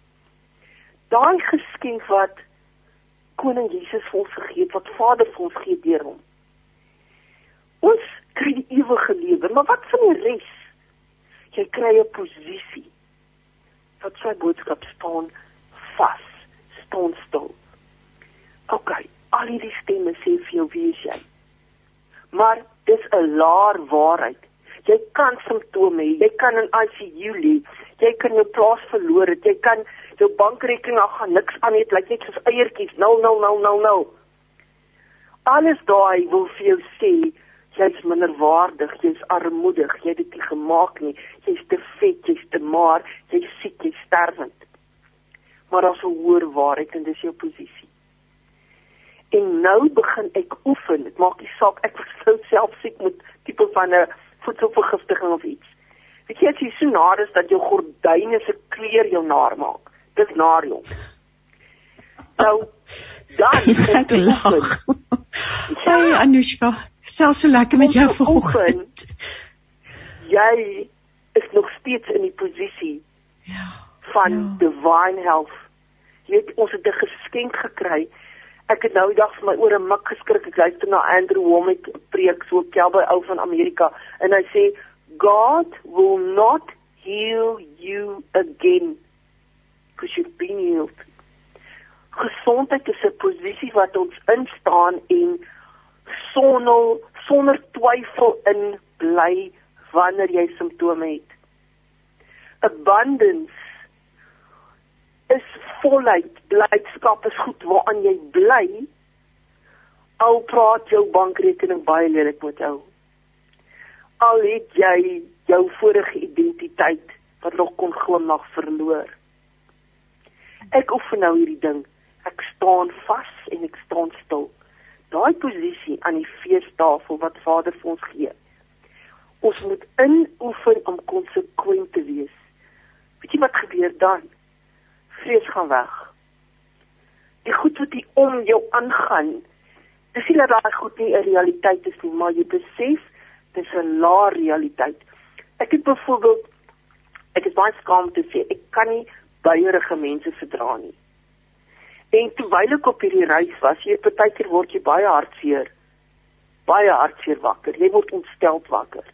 Daai geskenk wat koning Jesus vir ons gegee het, wat Vader vir ons gee deur hom. Ons kry die ewige lewe, maar wat van die res? Jy kry 'n posisie. Wat sy boodskap staan vas, staan stil. OK, al hierdie stemme sê vir jou wie jy is. Maar dis 'n laar waarheid. Jy kan simptome hê, jy kan in ICU lê, jy kan jou plaas verloor het, jy kan jou bankrekening nog gaan niks aan het, lyk net soos eiertjies 000000. Alles daai wil vir jou sê jy's minderwaardig, jy's armoedig, jy het dit nie gemaak nie, jy's te vet, jy's te maar, jy's siek, jy's sterwend. Maar daar's 'n hoër waarheid en dis jou posisie. En nou begin ek oefen. Dit maak nie saak ek sou self siek met tipe van 'n voedselvergiftiging of iets. Weet jy as jy so naar is dat jou gordyne se kleur jou naar maak. Dis naar jou. Nou dan is ek lag. Hey Anushka, selfs so lekker met jou vanoggend. Jy is nog steeds in die posisie ja van ja. divine health. Jy het ons het 'n geskenk gekry. Ek het nou die dag vir my oor 'n mik geskrik. Ek luister na Andrew Womack preek so kelby ou van Amerika en hy sê God will not heal you again because you've been healed. Gesondheid is 'n posisie wat ons instaan en sonder sonder twyfel in bly wanneer jy simptome het. Abundance is volheid, blydskap is goed waaraan jy bly. Al praat jou bankrekening baie lelik met jou. Al het jy jou vorige identiteit wat nog kon glimlag verloor. Ek oefen nou hierdie ding. Ek staan vas en ek staan stil daai posisie aan die feestafel wat Vader vir ons gee. Ons moet inoefen om konsekwent te wees. Weet jy wat gebeur dan? Vrees gaan weg. die goed wat hier om jou aangaan. Dis nie dat daai goed nie 'n realiteit is nie, maar jy besef dis 'n lae realiteit. Ek het byvoorbeeld ek is baie skaam te sê ek kan nie baierige mense verdra nie. En terwyl ek op hierdie reis was, jy partykeer word jy baie hartseer. Baie hartseer wakker. Jy word ontsteld wakker.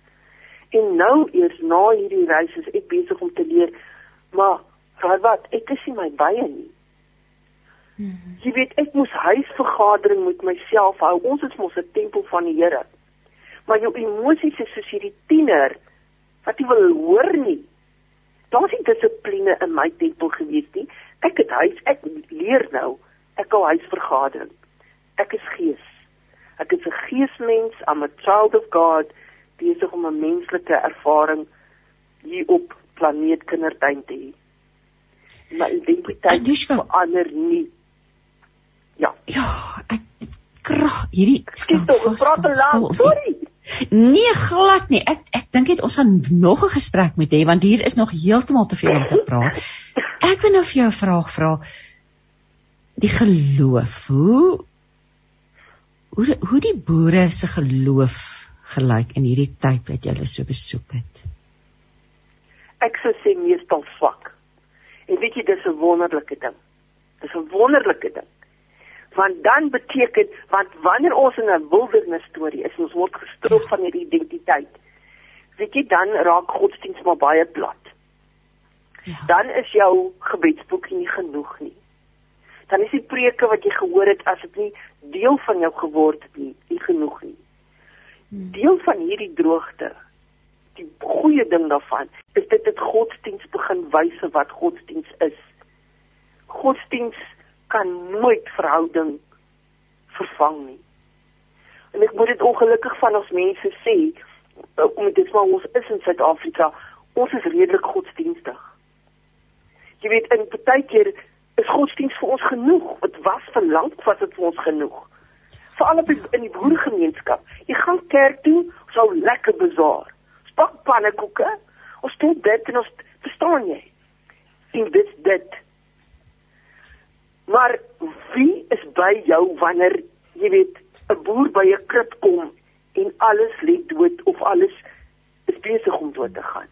En nou eers na hierdie reis is ek besig om te leer, maar wat ek is nie my baie nie. Hmm. Jy weet ek moes huisvergadering met myself hou. Ons is mos 'n tempel van die Here. Maar jou emosies is soos hierdie tiener wat jy wil hoor nie. Daar's nie dissipline in my tempel gewees nie. Ek het huis, ek leer nou. Ek hou huisvergadering. Ek is gees. Ek is 'n geesmens, I'm a child of God, besig om 'n menslike ervaring hier op planeet kindertuin te hê. My identiteit verander nie. Ja. Ja, ek krag hierdie vas. Praat te lank. Sorry. Nee, glad nie. Ek ek dink dit ons gaan nog 'n gesprek moet hê want hier is nog heeltemal te veel om te praat. Ek wil nou vir jou 'n vraag vra. Die geloof. Hoe hoe hoe die boere se geloof gelyk in hierdie tyd wat jy hulle so besoek het? Ek sou sê meestal swak. En weet jy dis 'n wonderlike ding. Dis 'n wonderlike ding want dan beteken want wanneer ons in 'n wildernis storie is ons word gestroof van hierdie identiteit weet jy dan raak godsdienst maar baie plat ja. dan is jou gebedsboek nie genoeg nie dan is die preke wat jy gehoor het as dit nie deel van jou geword het nie nie genoeg nie hmm. deel van hierdie droogte die goeie ding daarvan is dit dit godsdienst begin wys wat godsdienst is godsdienst kan nooit verhouding vervang nie. En ek moet dit ongelukkig van ons mense sê, eh, om dit maar ons is in Suid-Afrika, ons is redelik godsdienstig. Jy weet in baie keer is godsdienst vir ons genoeg. Dit was vir lank was dit vir ons genoeg. Veral op in die boeregemeenskap. Jy gaan kerk toe, so lekker bazaar. Spak pannekoeke, ons doen dit en ons verstaan jy. En dit dit Maar wie is by jou wanneer jy weet 'n boer by 'n krib kom en alles lê dood of alles is besig om dood te gaan?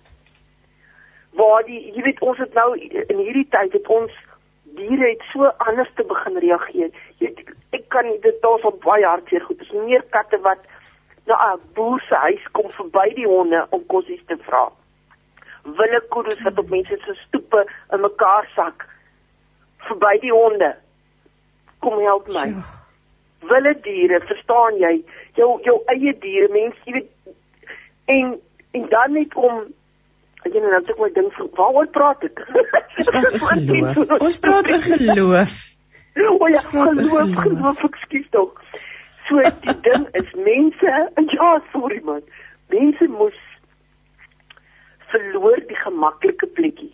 Waar die jy weet ons het nou in hierdie tyd het ons diere het so anders te begin reageer. Jy weet, ek kan dit daar's op baie hartseer goed. Dis meer katte wat na 'n boer se huis kom verby die honde om kossies te vra. Wille koedes wat op mense se stoepe in mekaar sak verby die honde. Kom help my. Wille diere, verstaan jy? Jou jou eie diere, mense, jy weet en en dan net om ek weet nou net ek my ding waaroor praat ek? Ons praat oor geloof. O ja, geloof, geloof, ekskuus tog. So die ding is mense, ja, sorry man. Mense moes verloor die gemaklike plekkie.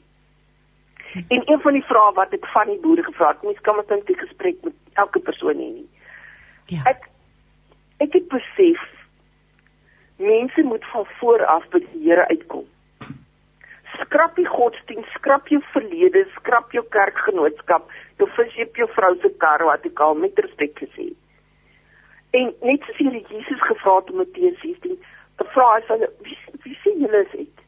En een van die vrae wat ek van die boere gevra het, mens kan mos dink die gesprek met elke persoon hê nie. Ja. Ek ek het besef mense moet van voor af by die Here uitkom. Skrap die godsdienst, skrap jou verlede, skrap jou kerkgenootskap, jou visiep jou vrou se kar wat ek al met respek gesê. En net soos hier Jesus gevra het om Matteus 16, 'n vraag is wie wie sien julle is dit?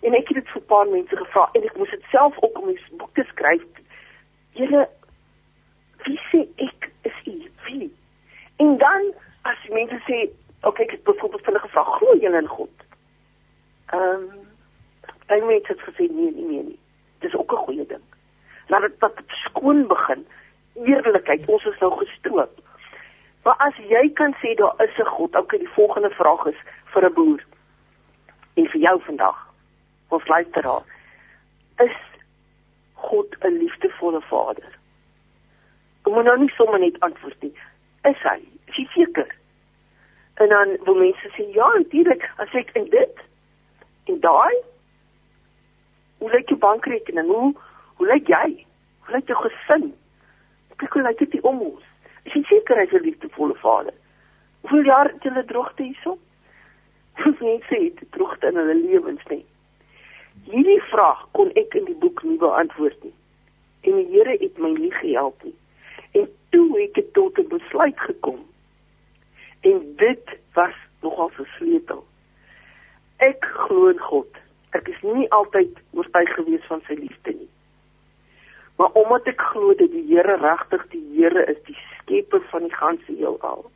En ek het dit vir 'n paar mense gevra en ek moes dit self ook om my boek te skryf. Julle wie sê ek is u? Wie? En dan as mense sê, "Oké, okay, ek het byvoorbeeld hulle gevra, glo julle in God?" Ehm um, baie mense het gesê nee, nee, nee, nee. Dis ook 'n goeie ding. Laat dit wat skoon begin. Eerlikheid, ons is nou gestroop. Maar as jy kan sê daar is 'n God, okay, die volgende vraag is vir 'n boer en vir jou vandag ons luisteraar is God 'n liefdevolle Vader. Kom moet nou nie sommer net antwoord nie. Is hy? Is jy seker? En dan wil mense sê ja, natuurlik, as ek in dit en daai hoe lyk jou bankrekening? Hoe hoe lyk jy? Hoe lyk jou gesin? Kyk hoe lyk dit om ons. Is jy seker hy's 'n liefdevolle Vader? Hoeveel jaar het julle droogte hierso? Mense het droogte in hulle lewens nie. Hierdie vraag kon ek in die boek nie beantwoord nie. en die Here het my nie gehelp nie. En toe het ek tot 'n besluit gekom. En dit was nogal 'n sleutel. Ek glo in God. Ek is nie altyd oortuig gewees van sy liefde nie. Maar omdat ek glo dat die Here regtig die Here is, die skepper van die ganse heelal,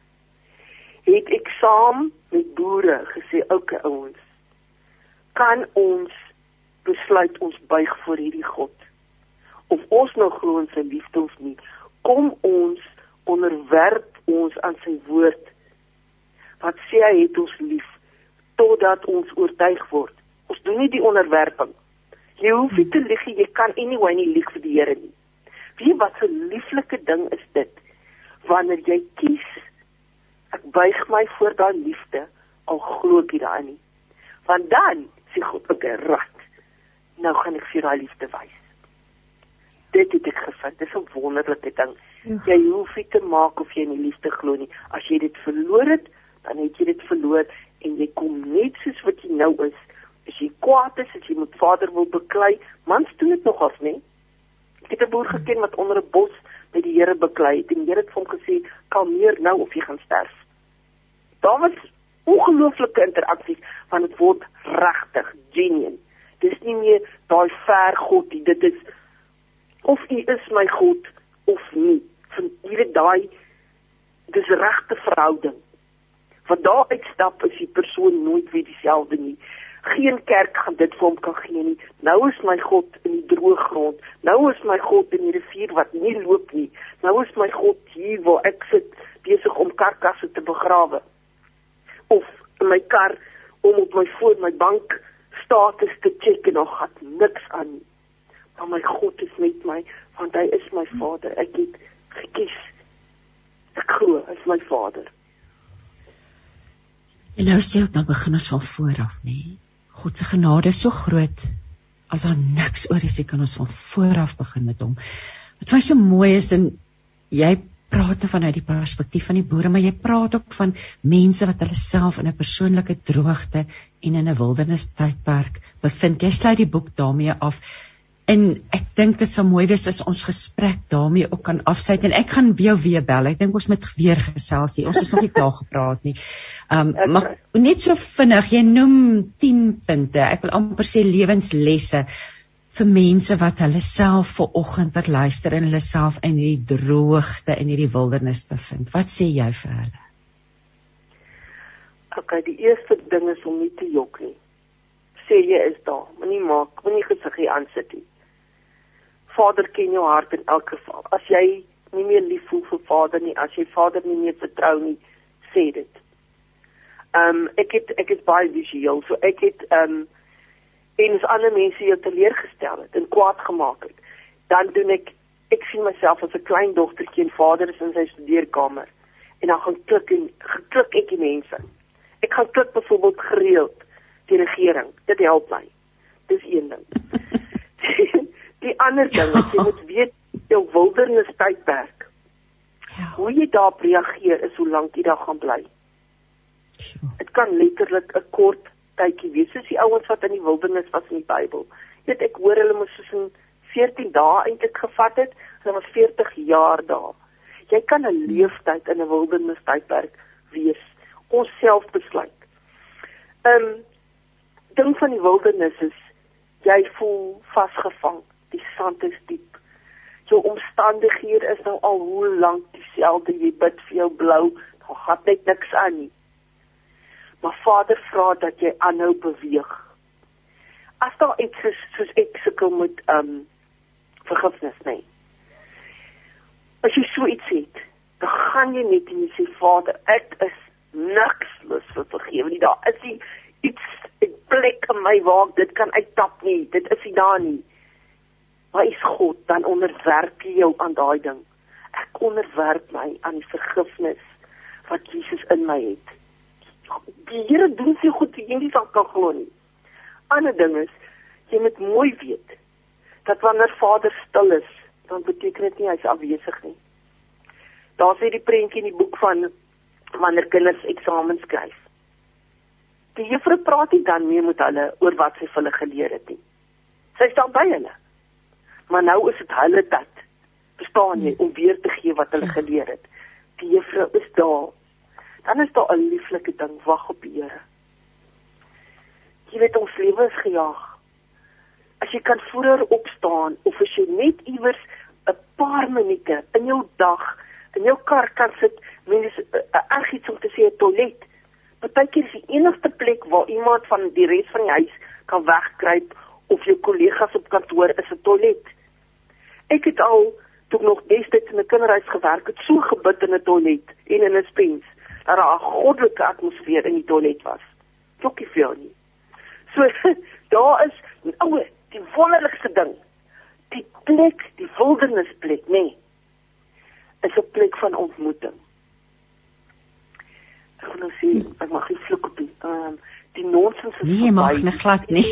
het ek saam met boere gesê, "Oké ouens, kan ons besluit ons buig voor hierdie God. Of ons nou glo in sy liefde of nie, kom ons onderwerp ons aan sy woord. Wat sê hy het ons lief totdat ons oortuig word. Ons doen nie die onderwerping. Jy hoef nie te lieg, jy kan anyway nie lieg vir die Here nie. Wie wat 'n lieflike ding is dit wanneer jy kies ek buig my voor daai liefde al glo ek nie daarin nie. Want dan sê God ook 'n rat. Nou gaan ek vir daai liefde wys. Dit het ek gevind. Dit is 'n wonderlike ding. Ja. Jy hoef nie te maak of jy in die liefde glo nie. As jy dit verloor het, dan het jy dit verloor en jy kom net soos wat jy nou is. As jy kwaad is, as jy met Vader wil beklei, mans doen dit nog af, nee. Ek het 'n boer geken wat onder 'n bos met die Here beklei het en die Here het vir hom gesê, "Kalmeer nou of jy gaan sterf." Daar was ongelooflike interaksies van dit word regtig genuine. Dis nie meer daai ver God nie, dit is of U is my God of nie. Van hierdie daai dis regte verhouding. Van daar uitstap is die persoon nooit weer dieselfde nie. Geen kerk gaan dit vir hom kan gee nie. Nou is my God in die droë grond. Nou is my God in die rivier wat nie loop nie. Nou is my God hier waar ek sit besig om karkasse te begrawe. Of in my kar om op my voor my bank status te check en nog het niks aan nie. Maar my God is met my want hy is my Vader. Ek het gekies. Ek glo is my Vader. En nou sê ek dan begin ons van voor af, nê? God se genade is so groot. As daar niks oor is, kan ons van voor af begin met hom. Wat vir my so mooi is en jy praat nou vanuit die perspektief van die boere, maar jy praat ook van mense wat hulle self in 'n persoonlike droogte en in 'n wildernis tydperk bevind. Jy sluit die boek daarmee af. En ek dink dit sou mooi wees as ons gesprek daarmee ook kan afsluit en ek gaan weer weer bel. Ek dink ons moet weer gesels hier. Ons is nog nie klaar gepraat nie. Ehm um, maar net so vinnig, jy noem 10 punte. Ek wil amper sê lewenslesse vir mense wat hulle self ver oggend wat luister en hulle self in hierdie droogte en hierdie wildernis bevind. Wat sê jy vir hulle? OK, die eerste ding is om nie te jok nie. Sê jy is daar, moenie maak, moenie gesiggie aansit nie. Vader ken jou hart in elk geval. As jy nie meer lief voel vir Vader nie, as jy Vader nie meer vertrou nie, sê dit. Ehm um, ek het ek is baie visueel, so ek het ehm um, en as ander mense jou teleurgestel het en kwaad gemaak het, dan doen ek ek sien myself as 'n klein dogtertjie en vader is in sy studeerkamer en dan gaan klik en geklik ek die mense. Ek gaan klik byvoorbeeld gereeld die regering. Dit help my. Dis een ding. die ander ding is jy moet weet jou wildernis tydperk. Ja. Hoe jy daarop reageer is hoe lank jy daar gaan bly. Dit kan letterlik 'n kort tydjie wees soos die ouens wat in die wildernis was in die Bybel. Jy weet ek hoor hulle moes soos in 14 dae eintlik gevat het, hulle was 40 jaar daar. Jy kan 'n leeftyd in 'n wildernis tydperk wees, ons self besluit. Ehm um, ding van die wildernis is jy voel vasgevang, die sand is diep. Jou omstandighede is nou al hoe lank dieselfde, jy bid vir jou blou, daar gaan net niks aan nie. Maar Vader vra dat jy aanhou beweeg. As daar iets is soos ek sukkel met ehm um, vergifnis nie. As jy so iets het, dan gaan jy net en jy sê Vader, ek is niks lus vir vergifnis nie. Daar is nie iets 'n plek in my waar dit kan uittap nie. Dit is nie daar nie. Maar is God dan onderwerp jy jou aan daai ding? Ek onderwerp my aan die vergifnis wat Jesus in my het die Here doen so goed dat jy nie van kan glo nie. Ander ding is jy moet mooi weet dat wanneer Vader stil is, dan beteken dit nie hy's afwesig nie. Daar sê die prentjie in die boek van wanneer kinders eksamens skryf. Die juffrou praat nie dan meer met hulle oor wat sy vir hulle geleer het nie. Sy staan by hulle. Maar nou is dit hulle tyd. Verstaan jy om weer te gee wat hulle geleer het. Die juffrou is daar. Dan is daar 'n lieflike ding wag op die Here. Jy weet ons lewe is gejaag. As jy kan vroeër opstaan of as jy net iewers 'n paar minute in jou dag in jou kar kan sit, mens uh, erg iets om te sê 'n toilet Partykeer is die enigste plek waar iemand van die res van die huis kan wegkruip of jou kollegas op kantoor is 'n toilet. Ek het al toe nog destyds in 'n kinderhuis gewerk het, so gebid in 'n toilet en in 'n spens dat daar 'n goddelike atmosfeer in die toilet was. Jokkie vir nie. So daar is ouwe, die wonderlikste ding. Die plek, die wildernisplek, nê. Nee, is 'n plek van ontmoeting ek wil nou sê ek mag nie vloek op die ehm um, die nonsens is nee, verby. Nee, mag nie glad nie.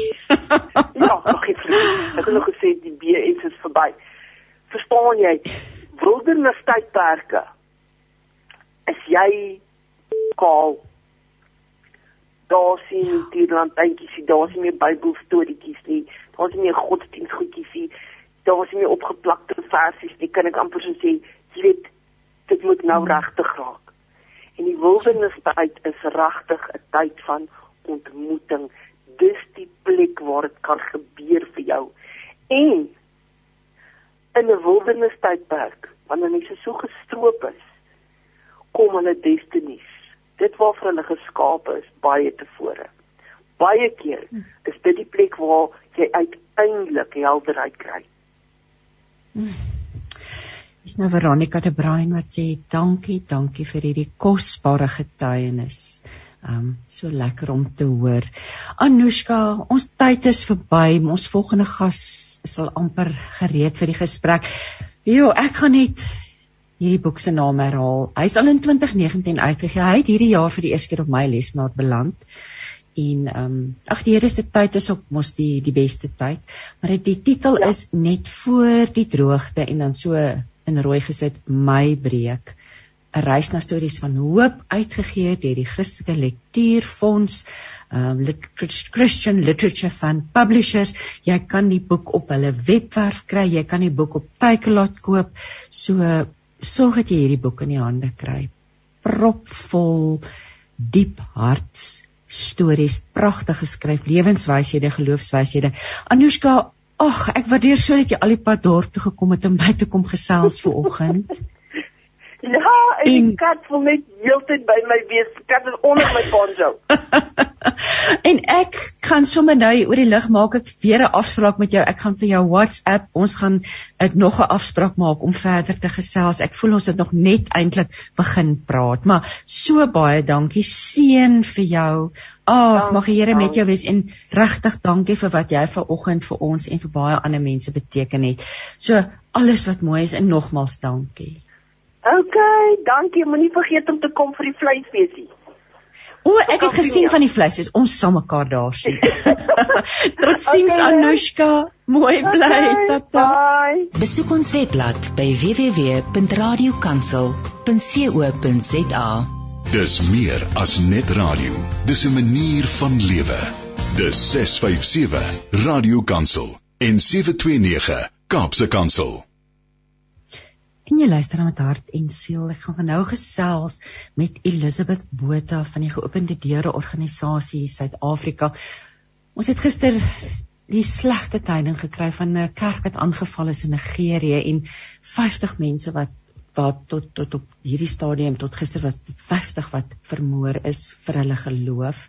ja, mag nie vloek. Ek het nog gesê die BS is verby. Verstaan jy? Wildernis tydperke. Is jy kaal? Daar sien die lantuintjies, daar sien jy Bybelstorieetjies nie. Daar sien jy godsdienstgoedjies nie. Daar sien jy opgeplakte versies, nie kan ek amper so sê, jy weet, dit moet nou hmm. regtig raak. En die wildernistyd is regtig 'n tyd van ontmoeting. Dis die plek waar dit kan gebeur vir jou. En in 'n wildernistydperk, wanneer mense so gestroop is, kom hulle destinies. Dit waarvoor hulle geskaap is, baie tevore. Baie keer is dit die plek waar jy uiteindelik helderheid kry. Hmm. Dis nou Veronica de Bruin wat sê dankie, dankie vir hierdie kosbare getuienis. Um so lekker om te hoor. Anushka, ons tyd is verby. Ons volgende gas sal amper gereed vir die gesprek. Jo, ek gaan net hierdie boek se naam herhaal. Hy's al in 2019 uitgegee. Hy het hierdie jaar vir die eerste keer op my lesenaar beland. En ehm um, ag die Here se tyd is op mos die die beste tyd. Maar dit die titel ja. is net voor die droogte en dan so in rooi gesit my breek 'n reis na stories van hoop uitgegee deur die Christelike Lektuurfonds um literature Christian Literature Fund Publishers jy kan die boek op hulle webwerf kry jy kan die boek op Takealot koop so sorg dat jy hierdie boek in die hande kry propvol diep harts stories pragtig geskryf lewenswyshede geloofswyshede Anushka Ag, ek waardeer so dat jy al die pad dorp toe gekom het om by te kom gesels vir oggend. Ja, en, en die kat wil net heeltyd by my wees. Die kat is onder my poncho. en ek gaan sommer nou oor die lig maak ek weer 'n afspraak met jou. Ek gaan vir jou WhatsApp. Ons gaan dit nog 'n afspraak maak om verder te gesels. Ek voel ons het nog net eintlik begin praat, maar so baie dankie seën vir jou. Ag, mag die Here met jou wees en regtig dankie vir wat jy vanoggend vir ons en vir baie ander mense beteken het. So alles wat mooi is en nogmals dankie. OK, dankie. Moenie vergeet om te kom vir die vleisfeesie. O, ek het gesien van die vleis, ons sal mekaar daar sien. Totsiens okay, Anushka, mooi bly, okay, tata. Bye. Besoek ons webblad by www.radiokansel.co.za. Dis meer as net radio. Dis 'n manier van lewe. Dis 657 Radio Kansel en 729 Kaapse Kansel. En jy luister met hart en siel. Ek gaan nou gesels met Elizabeth Botha van die Geopende Deure organisasie Suid-Afrika. Ons het gister die slegte tyding gekry van 'n kerk wat aangeval is in Nigerië en 50 mense wat wat tot tot op hierdie stadium tot gister was dit 50 wat vermoor is vir hulle geloof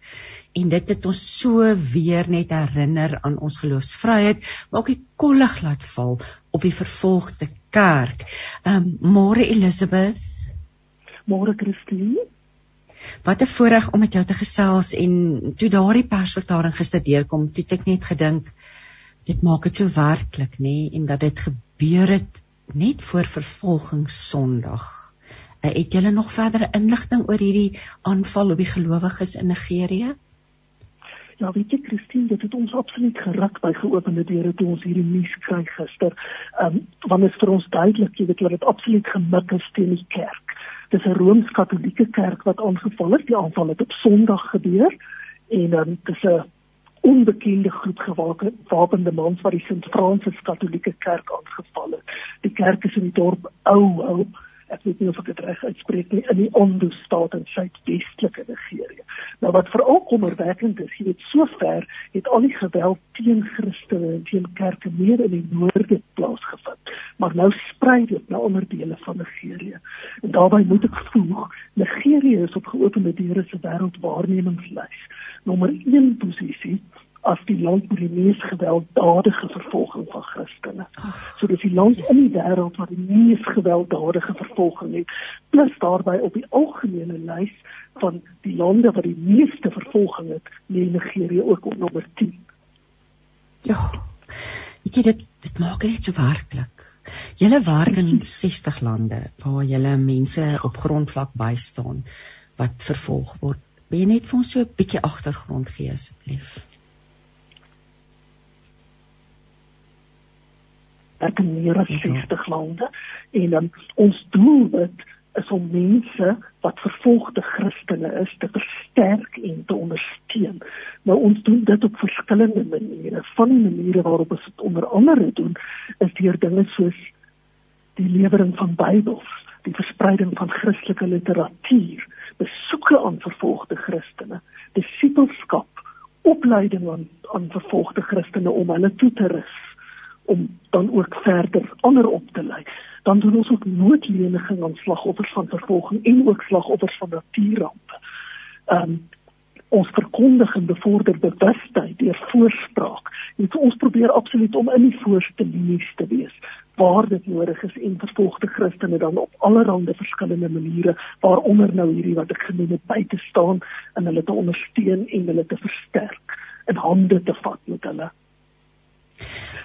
en dit het ons so weer net herinner aan ons geloofsvryheid maar ook die kollig laat val op die vervolgde kerk. Ehm um, môre Elisabeth. Môre Christine. Wat 'n voorreg om met jou te gesels en toe daardie persverklaring gister deurkom, toe ek net gedink dit maak dit so werklik nê en dat dit gebeur het net voor vervolging Sondag. Uh, het julle nog verdere inligting oor hierdie aanval op die gelowiges in Nigerië? Ja, weet jy Christine, dit het ons absoluut geruk by geopende deure toe ons hierdie nuus kry gister. Ehm um, want dit is vir ons duidelik jy weet dat dit absoluut gemik is teen die kerk. Dis 'n Rooms-Katolieke kerk wat aangeval het. Die aanval het op Sondag gebeur en ehm um, dis 'n onbekende groep gewapende mans wat die Sint Francis Katolieke Kerk aangeval het. Die kerk is in die dorp Ou Ou ek weet nie of ek dit reg uitspreek nie in die Ondo staat in suidwestelike Nigerië. Nou wat veral kommerwekkend is, jy weet sover het al die geweld teen Christene en teen kerke meer in die noorde plaasgevind, maar nou sprei dit na ander dele van Nigerië. En daarbey moet ek voeg, Nigerië is op geopende deure se wêreldwaarnemingslys nommer 1 posisie as die land met die mees gewelddadige vervolging van Christene. So dis die land in die wêreld wat die mees gewelddadige vervolging het, plus daarbey op die algemene lys van die lande wat die meeste vervolging het, nee Nigerië ook op nommer 10. Ja. Weet jy dit dit maak net so werklik. Julle werk in 60 lande waar julle mense op grondvlak bystaan wat vervolg word. Wil jy net vir ons so 'n bietjie agtergrond gee asseblief? Werk in meer as 60 lande en um, ons doel dit is om mense wat vervolgde Christene is te versterk en te ondersteun. Nou ons doen dit op verskillende maniere. Van die maniere waarop ons dit onder andere doen is deur dinge soos die lewering van Bybels, die verspreiding van Christelike literatuur, besoeke aan vervolgde Christene, disipelskap, opleiding aan aan vervolgde Christene om hulle toe te rus om dan ook verder ander op te lei. Dan doen ons ook noodleniging aan slagoffers van vervolging en ook slagoffers van natuurrampe. Ehm um, ons verkondig en bevorder bewustheid deur voorspraak. En ons probeer absoluut om in die voorste linies te wees waar dit nodig is en vervolgde Christene dan op allerlei verskillende maniere waaronder nou hierdie wat ek genoem het by te staan en hulle te ondersteun en hulle te versterk en hande te vat met hulle.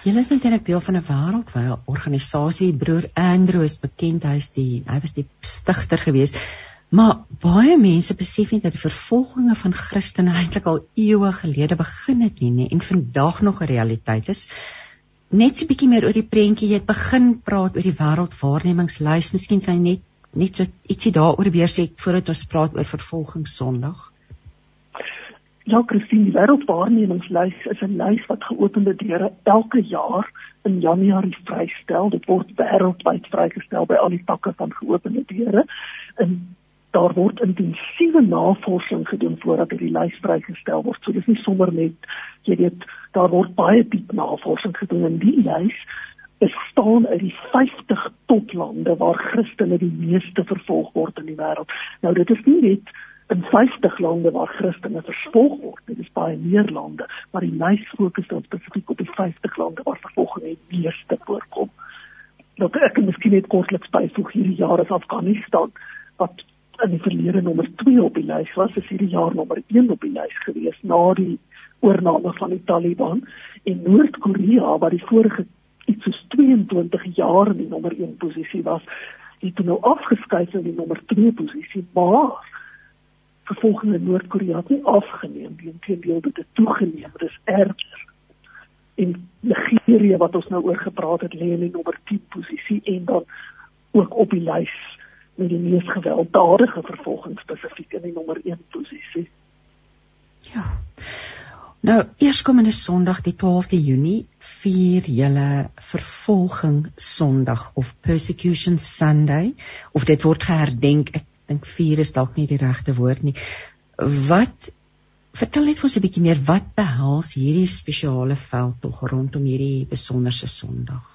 Julle is natuurlik deel van 'n wêreldwye organisasie. Broer Andrew is bekend, hy is die hy was die stigter gewees. Maar baie mense besef nie dat die vervolginge van Christene eintlik al eeue gelede begin het nie, nie en vandag nog 'n realiteit is. Net so 'n bietjie meer oor die prentjie, jy het begin praat oor die wêreldwaarnemingslys. Miskien kan jy net net so ietsie daaroor weer sê voordat ons praat oor vervolging Sondag. Ja, Christine, die wêreldwaarnemingslys is 'n lys wat geopende deure elke jaar in Januarie vrystel. Dit word wêreldwyd vrygestel by al die takke van geopende deure. En daar word intensiewe navorsing gedoen voordat hierdie lys vrygestel word. So dis nie sommer net jy weet, daar word baie diep navorsing gedoen in die lys bestaan uit die 50 toplande waar Christene die meeste vervolg word in die wêreld. Nou dit is nie net in 50 lande waar Christene vervolg word. Dit is baie meer lande, maar die lys fokus dan spesifiek op die 50 lande waar vervolging die meeste voorkom. Nou ek kan miskien net kortliks byvoeg hierdie jaar is Afghanistan wat in die verlede nommer 2 op die lys was, is hierdie jaar nommer 1 op die lys gewees na die oorname van die Taliban en Noord-Korea wat die vorige iets soos 22 jaar in die nommer 1 posisie was, het nou afgeskuif in die nommer 2 posisie, maar vervolging in Noord-Korea nie afgeneem nie, inteendeel dit het toegeneem, dit is erger. En Nigerië wat ons nou oor gepraat het, lê in die nommer 10 posisie en dan ook op die lys met die mees gewelddadige vervolging spesifiek in die nommer 1 posisie. Ja. Nou, eerskomende Sondag die 12de Junie vier julle vervolging Sondag of Persecution Sunday of dit word geherdenk. Ek dink vier is dalk nie die regte woord nie. Wat vertel net vir ons 'n bietjie meer wat behels hierdie spesiale veldtog rondom hierdie besonderse Sondag?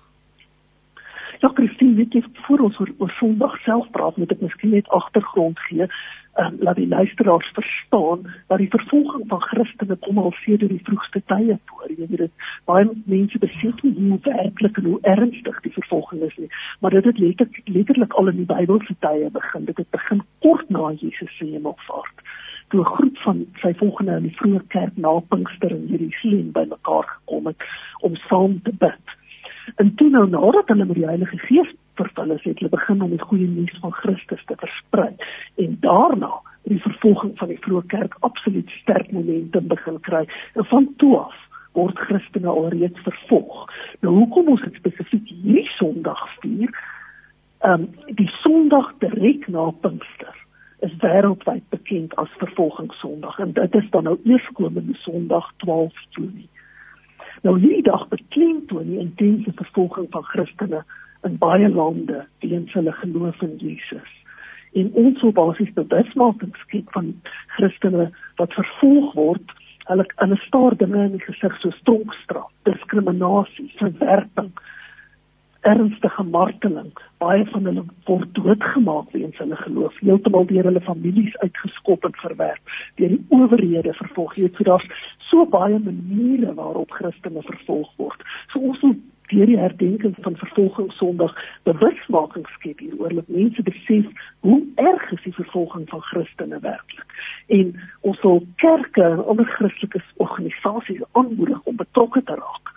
Ja, Christine, weet jy voor ons oor, oor Sondag self praat, moet ek miskien net agtergrond gee um, laat die luisteraars verstaan dat die vervolging van Christene kom al sedert die vroegste tye voor. Jy weet dit baie mense besef nie hoe werklik en hoe ernstig die vervolging is nie, maar dit het letterlik, letterlik al in die Bybelse tye begin. Dit het begin kort na Jesus se hemelvaart toe 'n groep van sy volgende in die vroeë kerk na Pinkster in Jerusalem bymekaar gekom het om saam te bid. En toe nou nadat hulle met die Heilige Gees vervul is, het hulle begin om die goeie nuus van Christus te versprei. En daarna die vervolging van die vroeë kerk absoluut sterk momentum begin kry. En van toe af word Christene alreeds vervolg. Nou hoekom ons dit spesifiek hierdie Sondag vier? Ehm um, die Sondag direk na Pinkster is wêreldwyd bekend as vervolgingssondag en dit is dan nou eerskomende Sondag 12 Junie. Nou hierdie dag beklemtoon die intense vervolging van Christene in baie lande weens hulle geloof in Jesus. En ons wil basies bewusmaking skep van Christene wat vervolg word hulle hulle staar dinge in die gesig so tronkstraf, diskriminasie, verwerping, ernstige marteling. Baie van hulle word doodgemaak weens hulle geloof, heeltemal deur hulle families uitgeskop en verwerp, deur die owerhede vervolg. Jy weet, so daar's so baie maniere waarop Christene vervolg word. So ons moet deur die herdenking van vervolging Sondag bewusmaking skep hieroor dat mense besef hoe erg is die vervolging van Christene werklik. En ons wil kerke en ander Christelike organisasies aanmoedig om betrokke te raak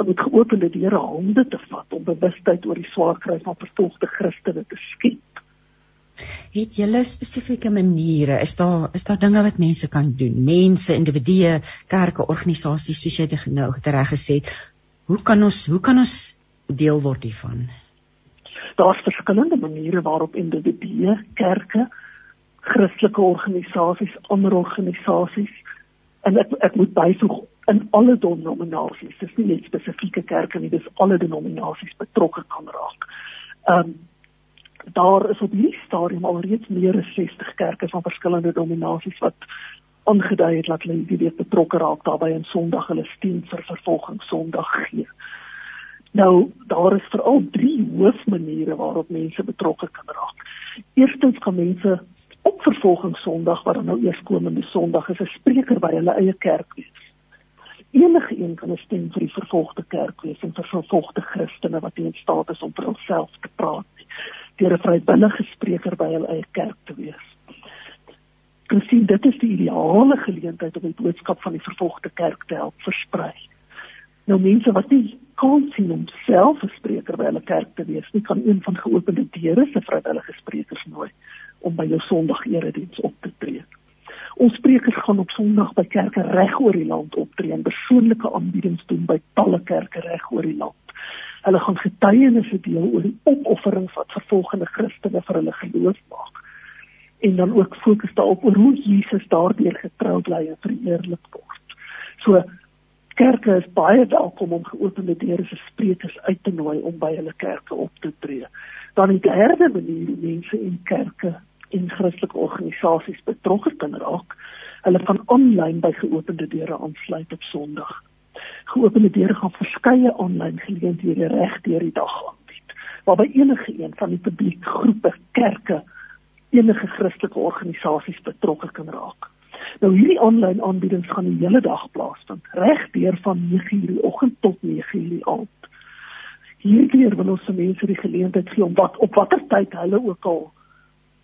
om geopende deure hande te vat om bewustheid oor die swaar kry van vervolgde Christene te skep. Het julle spesifieke maniere? Is daar is daar dinge wat mense kan doen? Mense, individue, kerke, organisasies soos jy dit nou reg gesê het. Hoe kan ons hoe kan ons deel word hiervan? Daar's verskillende maniere waarop individue, kerke, Christelike organisasies, ander organisasies en ek ek moet byvoeg in alle denominasies, dis nie net spesifieke kerke nie, dis alle denominasies betrokke kan raak. Ehm um, daar is op hierdie stadium al reeds meer as 60 kerke van verskillende denominasies wat aangedui het dat hulle hierdie betrokke raak daarbey in Sondag hulle stem vir vervolging Sondag gee. Nou daar is veral drie hoofmaniere waarop mense betrokke kan raak. Eerstens kan mense op vervolging Sondag wat nou eers komende Sondag is 'n spreker by hulle eie kerk wees enige een kan 'n stem vir die vervolgde kerk wees en vir vervolgde Christene wat nie in staat is om vir hulself te praat nie. Deur 'n vrywillige spreker by hul eie kerk te wees. Presies, dit is die ideale geleentheid om die boodskap van die vervolgde kerk te help versprei. Nou mense wat nie kan sien om self 'n spreker by hulle kerk te wees nie, kan een van geopende deure se vrywillige sprekers nooi om by jou Sondag erediens op te tree. Ons sprekers gaan op Sondag by kerke reg oor die land optree en persoonlike aanbiedings doen by talle kerke reg oor die land. Hulle gaan getuienisse deel oor die opofferings wat vervolgende Christene vir hulle geloof maak. En dan ook fokus daarop oor hoe Jesus daardeur getrou bly en verheerlik word. So kerke is baie welkom om geopende deure se sprekers uit te nooi om by hulle kerke op te tree. Dan die derde manier mense in kerke en Christelike organisasies betrokke kan raak. Hulle kan aanlyn by geopende deure aansluit op Sondag. Geopende deure gaan verskeie aanlyn geleenthede reg deur die dag aanbied, waarby enige een van die publiekgroepe, kerke, enige Christelike organisasies betrokke kan raak. Nou hierdie aanlyn aanbiedings gaan die hele dag plaasvind, reg deur van 9:00 die oggend tot 9:00 die aand. Hierdie keer wil ons se mense die geleentheid gee om wat op watter tyd hulle ook al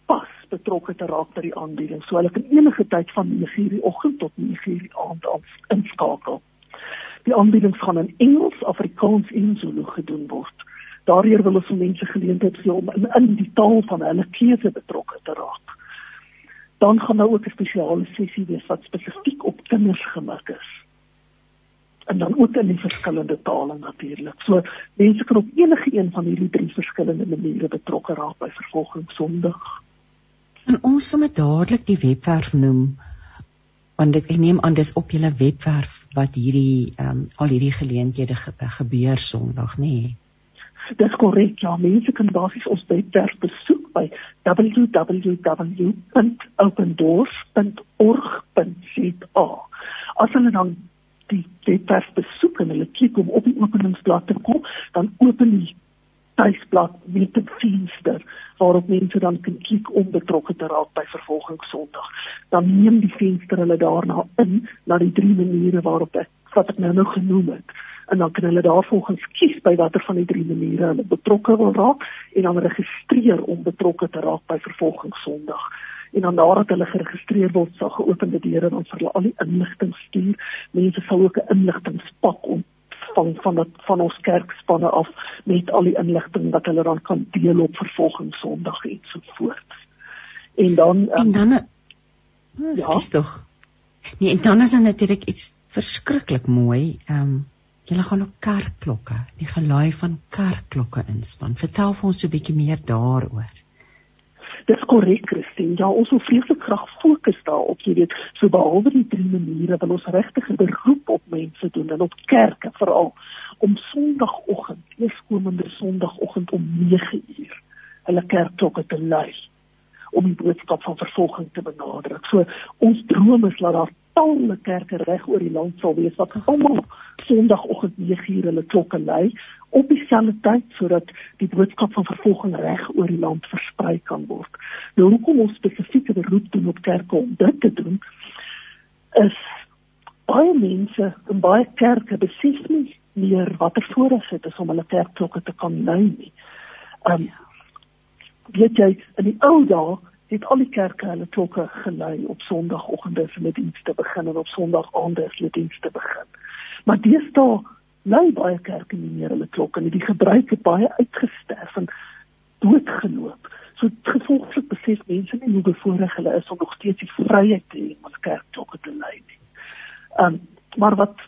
pas betrokke te raak by die aanbieding. So hulle kan enige tyd van 9:00 die oggend tot 9:00 die aand inskakel. Die aanbiedings gaan in Engels, Afrikaans en Zulu gedoen word. Daardeur wil ons mense geleentheid gee om in, in die taal van hulle keuse betrokke te raak. Dan gaan nou ook 'n spesiale sessie wees wat spesifiek op kinders gemik is. En dan ook in die verskillende tale natuurlik. So mense kan op enige een van hierdie drie verskillende maniere betrokke raak by vervolging Sondag. En ons sommer dadelik die webwerf noem want dit ek neem aan dis op julle webwerf wat hierdie ehm um, al hierdie geleenthede ge gebeur Sondag, nê? Nee. Dis korrek. Ja, mense kan basies ons webwerf besoek by www.opendoors.org.za. As hulle dan die webwerf besoek en hulle klik om op die openingsblad te kom, dan open die tuisblad met 'n venster waarop mense dan kan klik om betrokke te raak by vervolging Sondag. Dan neem die venster hulle daarna in na die drie maniere waarop ek wat ek nou nog genoem het. En dan kan hulle daarvolgens kies by watter van die drie maniere hulle betrokke wil raak en dan registreer om betrokke te raak by vervolging Sondag. En dan nadat hulle geregistreer word, sal geopende deure dan vir hulle al die inligting stuur. Mense sal ook 'n inligtingspak ont van van dat van ons kerkspanne af met al die inligting wat hulle dan kan deel op vervolging Sondag en so voort. En dan um, en dan hm, ja, dis tog. Nee, en dan is dan natuurlik iets verskriklik mooi. Ehm um, julle gaan op kerkklokke, die gelui van kerkklokke inspan. Vertel vir ons so 'n bietjie meer daaroor. Dis korrek, Christine. Ja, ons wil vreeslik graag fokus daarop, jy weet, so behalwe die drie maniere wil ons regtig 'n beroep op mense doen en op kerke veral om Sondagoggend, eerskomende Sondagoggend om 9uur hulle kerkklokke te lui om die boodskap van vervolging te benadruk. So ons droom is dat daar talle kerke reg oor die land sal wees wat almal Sondagoggend 9uur hulle klokke lui op dieselfde tyd sodat die boodskap van vervolging reg oor die land versprei kan word. Nou hoekom ons spesifieke beroep doen op kerke om dit te doen is baie mense in baie kerke besef nie meer watter voorreg dit is om hulle kerkklokke te kan lui nie. Um weet jy in die ou dae het al die kerke hulle klokke gelei op Sondagoggende vir die dienste begin en op Sondagaande vir die dienste begin. Maar deesdae lui baie kerke nie meer hulle klokke nie. Die gebruik het baie uitgesterf en doodgeloop. So gevolglik besef mense nie hoe bevoorreg hulle is om nog steeds die vryheid te hê om hulle kerkklokke te lui nie. Um maar wat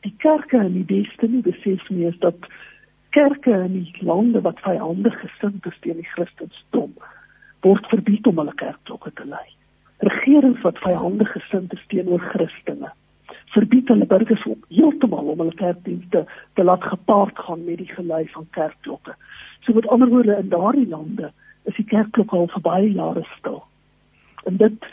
die kerke in die beste nie besef nie is dat kerke in die lande wat vyandig gesind is teen die Christendom word verbied om hulle kerkklokke te lui. Regerings wat vyandig gesind is teenoor Christene verbied hulle burgers heeltemal om hulle kerkdienste te laat gepaard gaan met die gelui van kerkklokke. So met ander woorde in daardie lande is die kerkklokke al vir baie jare stil. En dit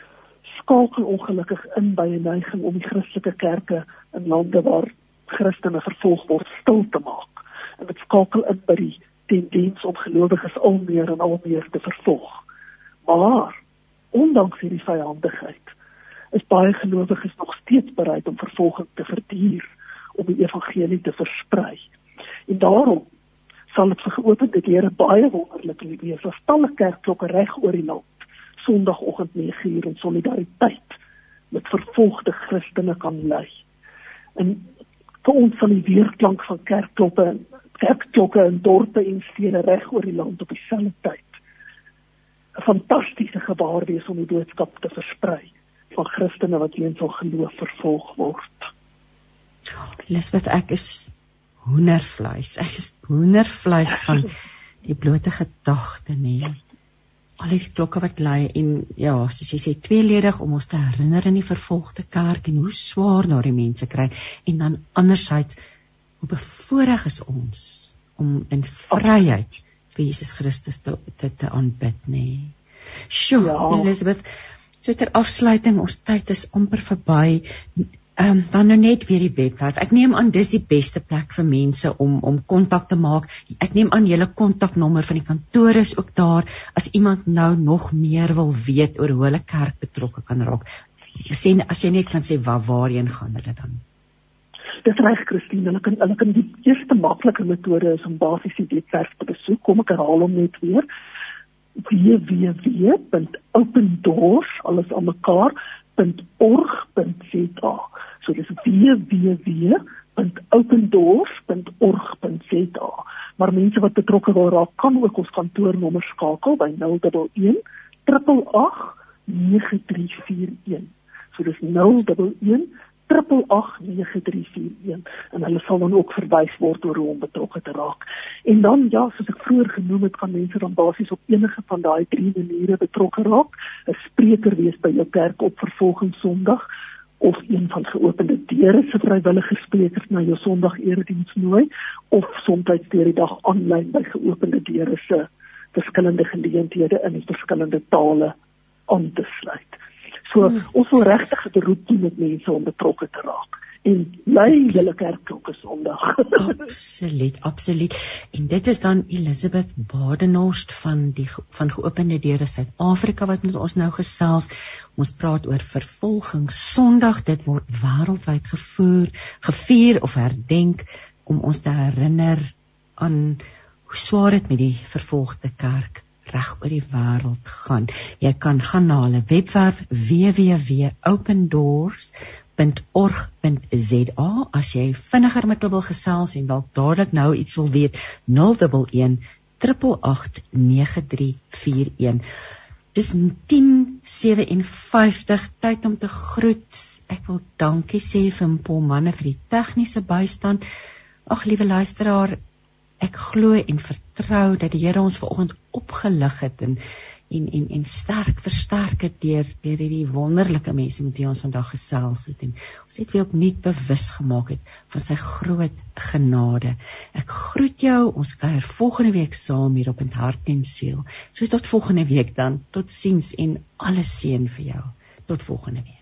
skakel ongelukkig in by 'n neiging om die Christelike kerke in lande waar Christene vervolg word stil te maak. En dit skakel in by die tendens om gelowiges al meer en al meer te vervolg. Maar ondanks hierdie vyandigheid is baie gelowiges nog steeds bereid om vervolging te verduur om die evangelie te versprei. En daarom sal dit vir geopende deure baie wonderlik wees as talle kerkklokke reg oor die land Sondagoggend 9uur in solidariteit met vervolgde Christene kan lui. En vir ons van die weerklank van kerkklokke kerkklokke in dorpe en stede reg oor die land op dieselfde tyd 'n fantastiese gebaar wees om die boodskap te versprei van Christene wat weens hul geloof vervolg word. Lisbeth, ek is hoendervleis. Ek is hoendervleis van die blote gedagte nê. Al die klokke wat lui en ja, soos jy sê, tweeledig om ons te herinner in die vervolgde kerk en hoe swaar na die mense kry en dan andersins hoe bevoorreg is ons om in vryheid vir Jesus Christus te te, te aanbid nê. Sjoe, ja. Elizabeth, So ter afsluiting, ons tyd is amper verby. Ehm um, dan nou net weer die webwerf. Ek neem aan dis die beste plek vir mense om om kontak te maak. Ek neem aan julle kontaknommer van die kantoor is ook daar as iemand nou nog meer wil weet oor hoe hulle kerk betrokke kan raak. Sê as jy net kan sê waar waarheen gaan hulle dan? Dis reg Christine, hulle kan hulle kan die eerste maklike metode is om basies die webwerf te besoek. Kom ek herhaal hom net weer www.opendoors alles aan mekaar.org.za. So dis www.opendoors.org.za. Maar mense wat betrokke wil raak, kan ook ons kantoornommer skakel by 011 888 9341. So dis 011 0891 en hulle sal dan ook verwys word oor hoe om betrokke te raak. En dan ja, soos ek vroeër genoem het, kan mense dan basies op enige van daai drie maniere betrokke raak. 'n Spreker wees by jou kerk op vervolging Sondag of een van geopende deure se vrywillige sprekers na jou Sondag erediens nooi of soms deur die dag aanlyn by geopende deure se verskillende geleenthede in verskillende tale aan te sluit. So hmm. ons wil regtig 'n beroep doen met mense om betrokke te raak en lei julle kerkklokke Sondag. absoluut, absoluut. En dit is dan Elizabeth Badenhorst van die van geopende deure Suid-Afrika wat met ons nou gesels. Ons praat oor vervolging Sondag. Dit word wêreldwyd gevoer, gevier of herdenk om ons te herinner aan hoe swaar dit met die vervolgde kerk reg oor die wêreld gaan. Jy kan gaan na hulle webwerf www.opendoors.org.za as jy vinniger met hulle wil gesels en dalk dadelik nou iets wil weet 011 8889341. Dis 10:57 tyd om te groet. Ek wil dankie sê vir Paul manne vir die tegniese bystand. Ag liewe luisteraar, ek glo en vertrou dat die Here ons vanoggend opgelig het en en en en sterk versterk het deur deur hierdie wonderlike mense met wie ons vandag gesels het en ons het weer opnuut bewus gemaak het van sy groot genade. Ek groet jou. Ons kuier volgende week saam hier op in hart en siel. So tot volgende week dan. Totsiens en alles seën vir jou. Tot volgende week.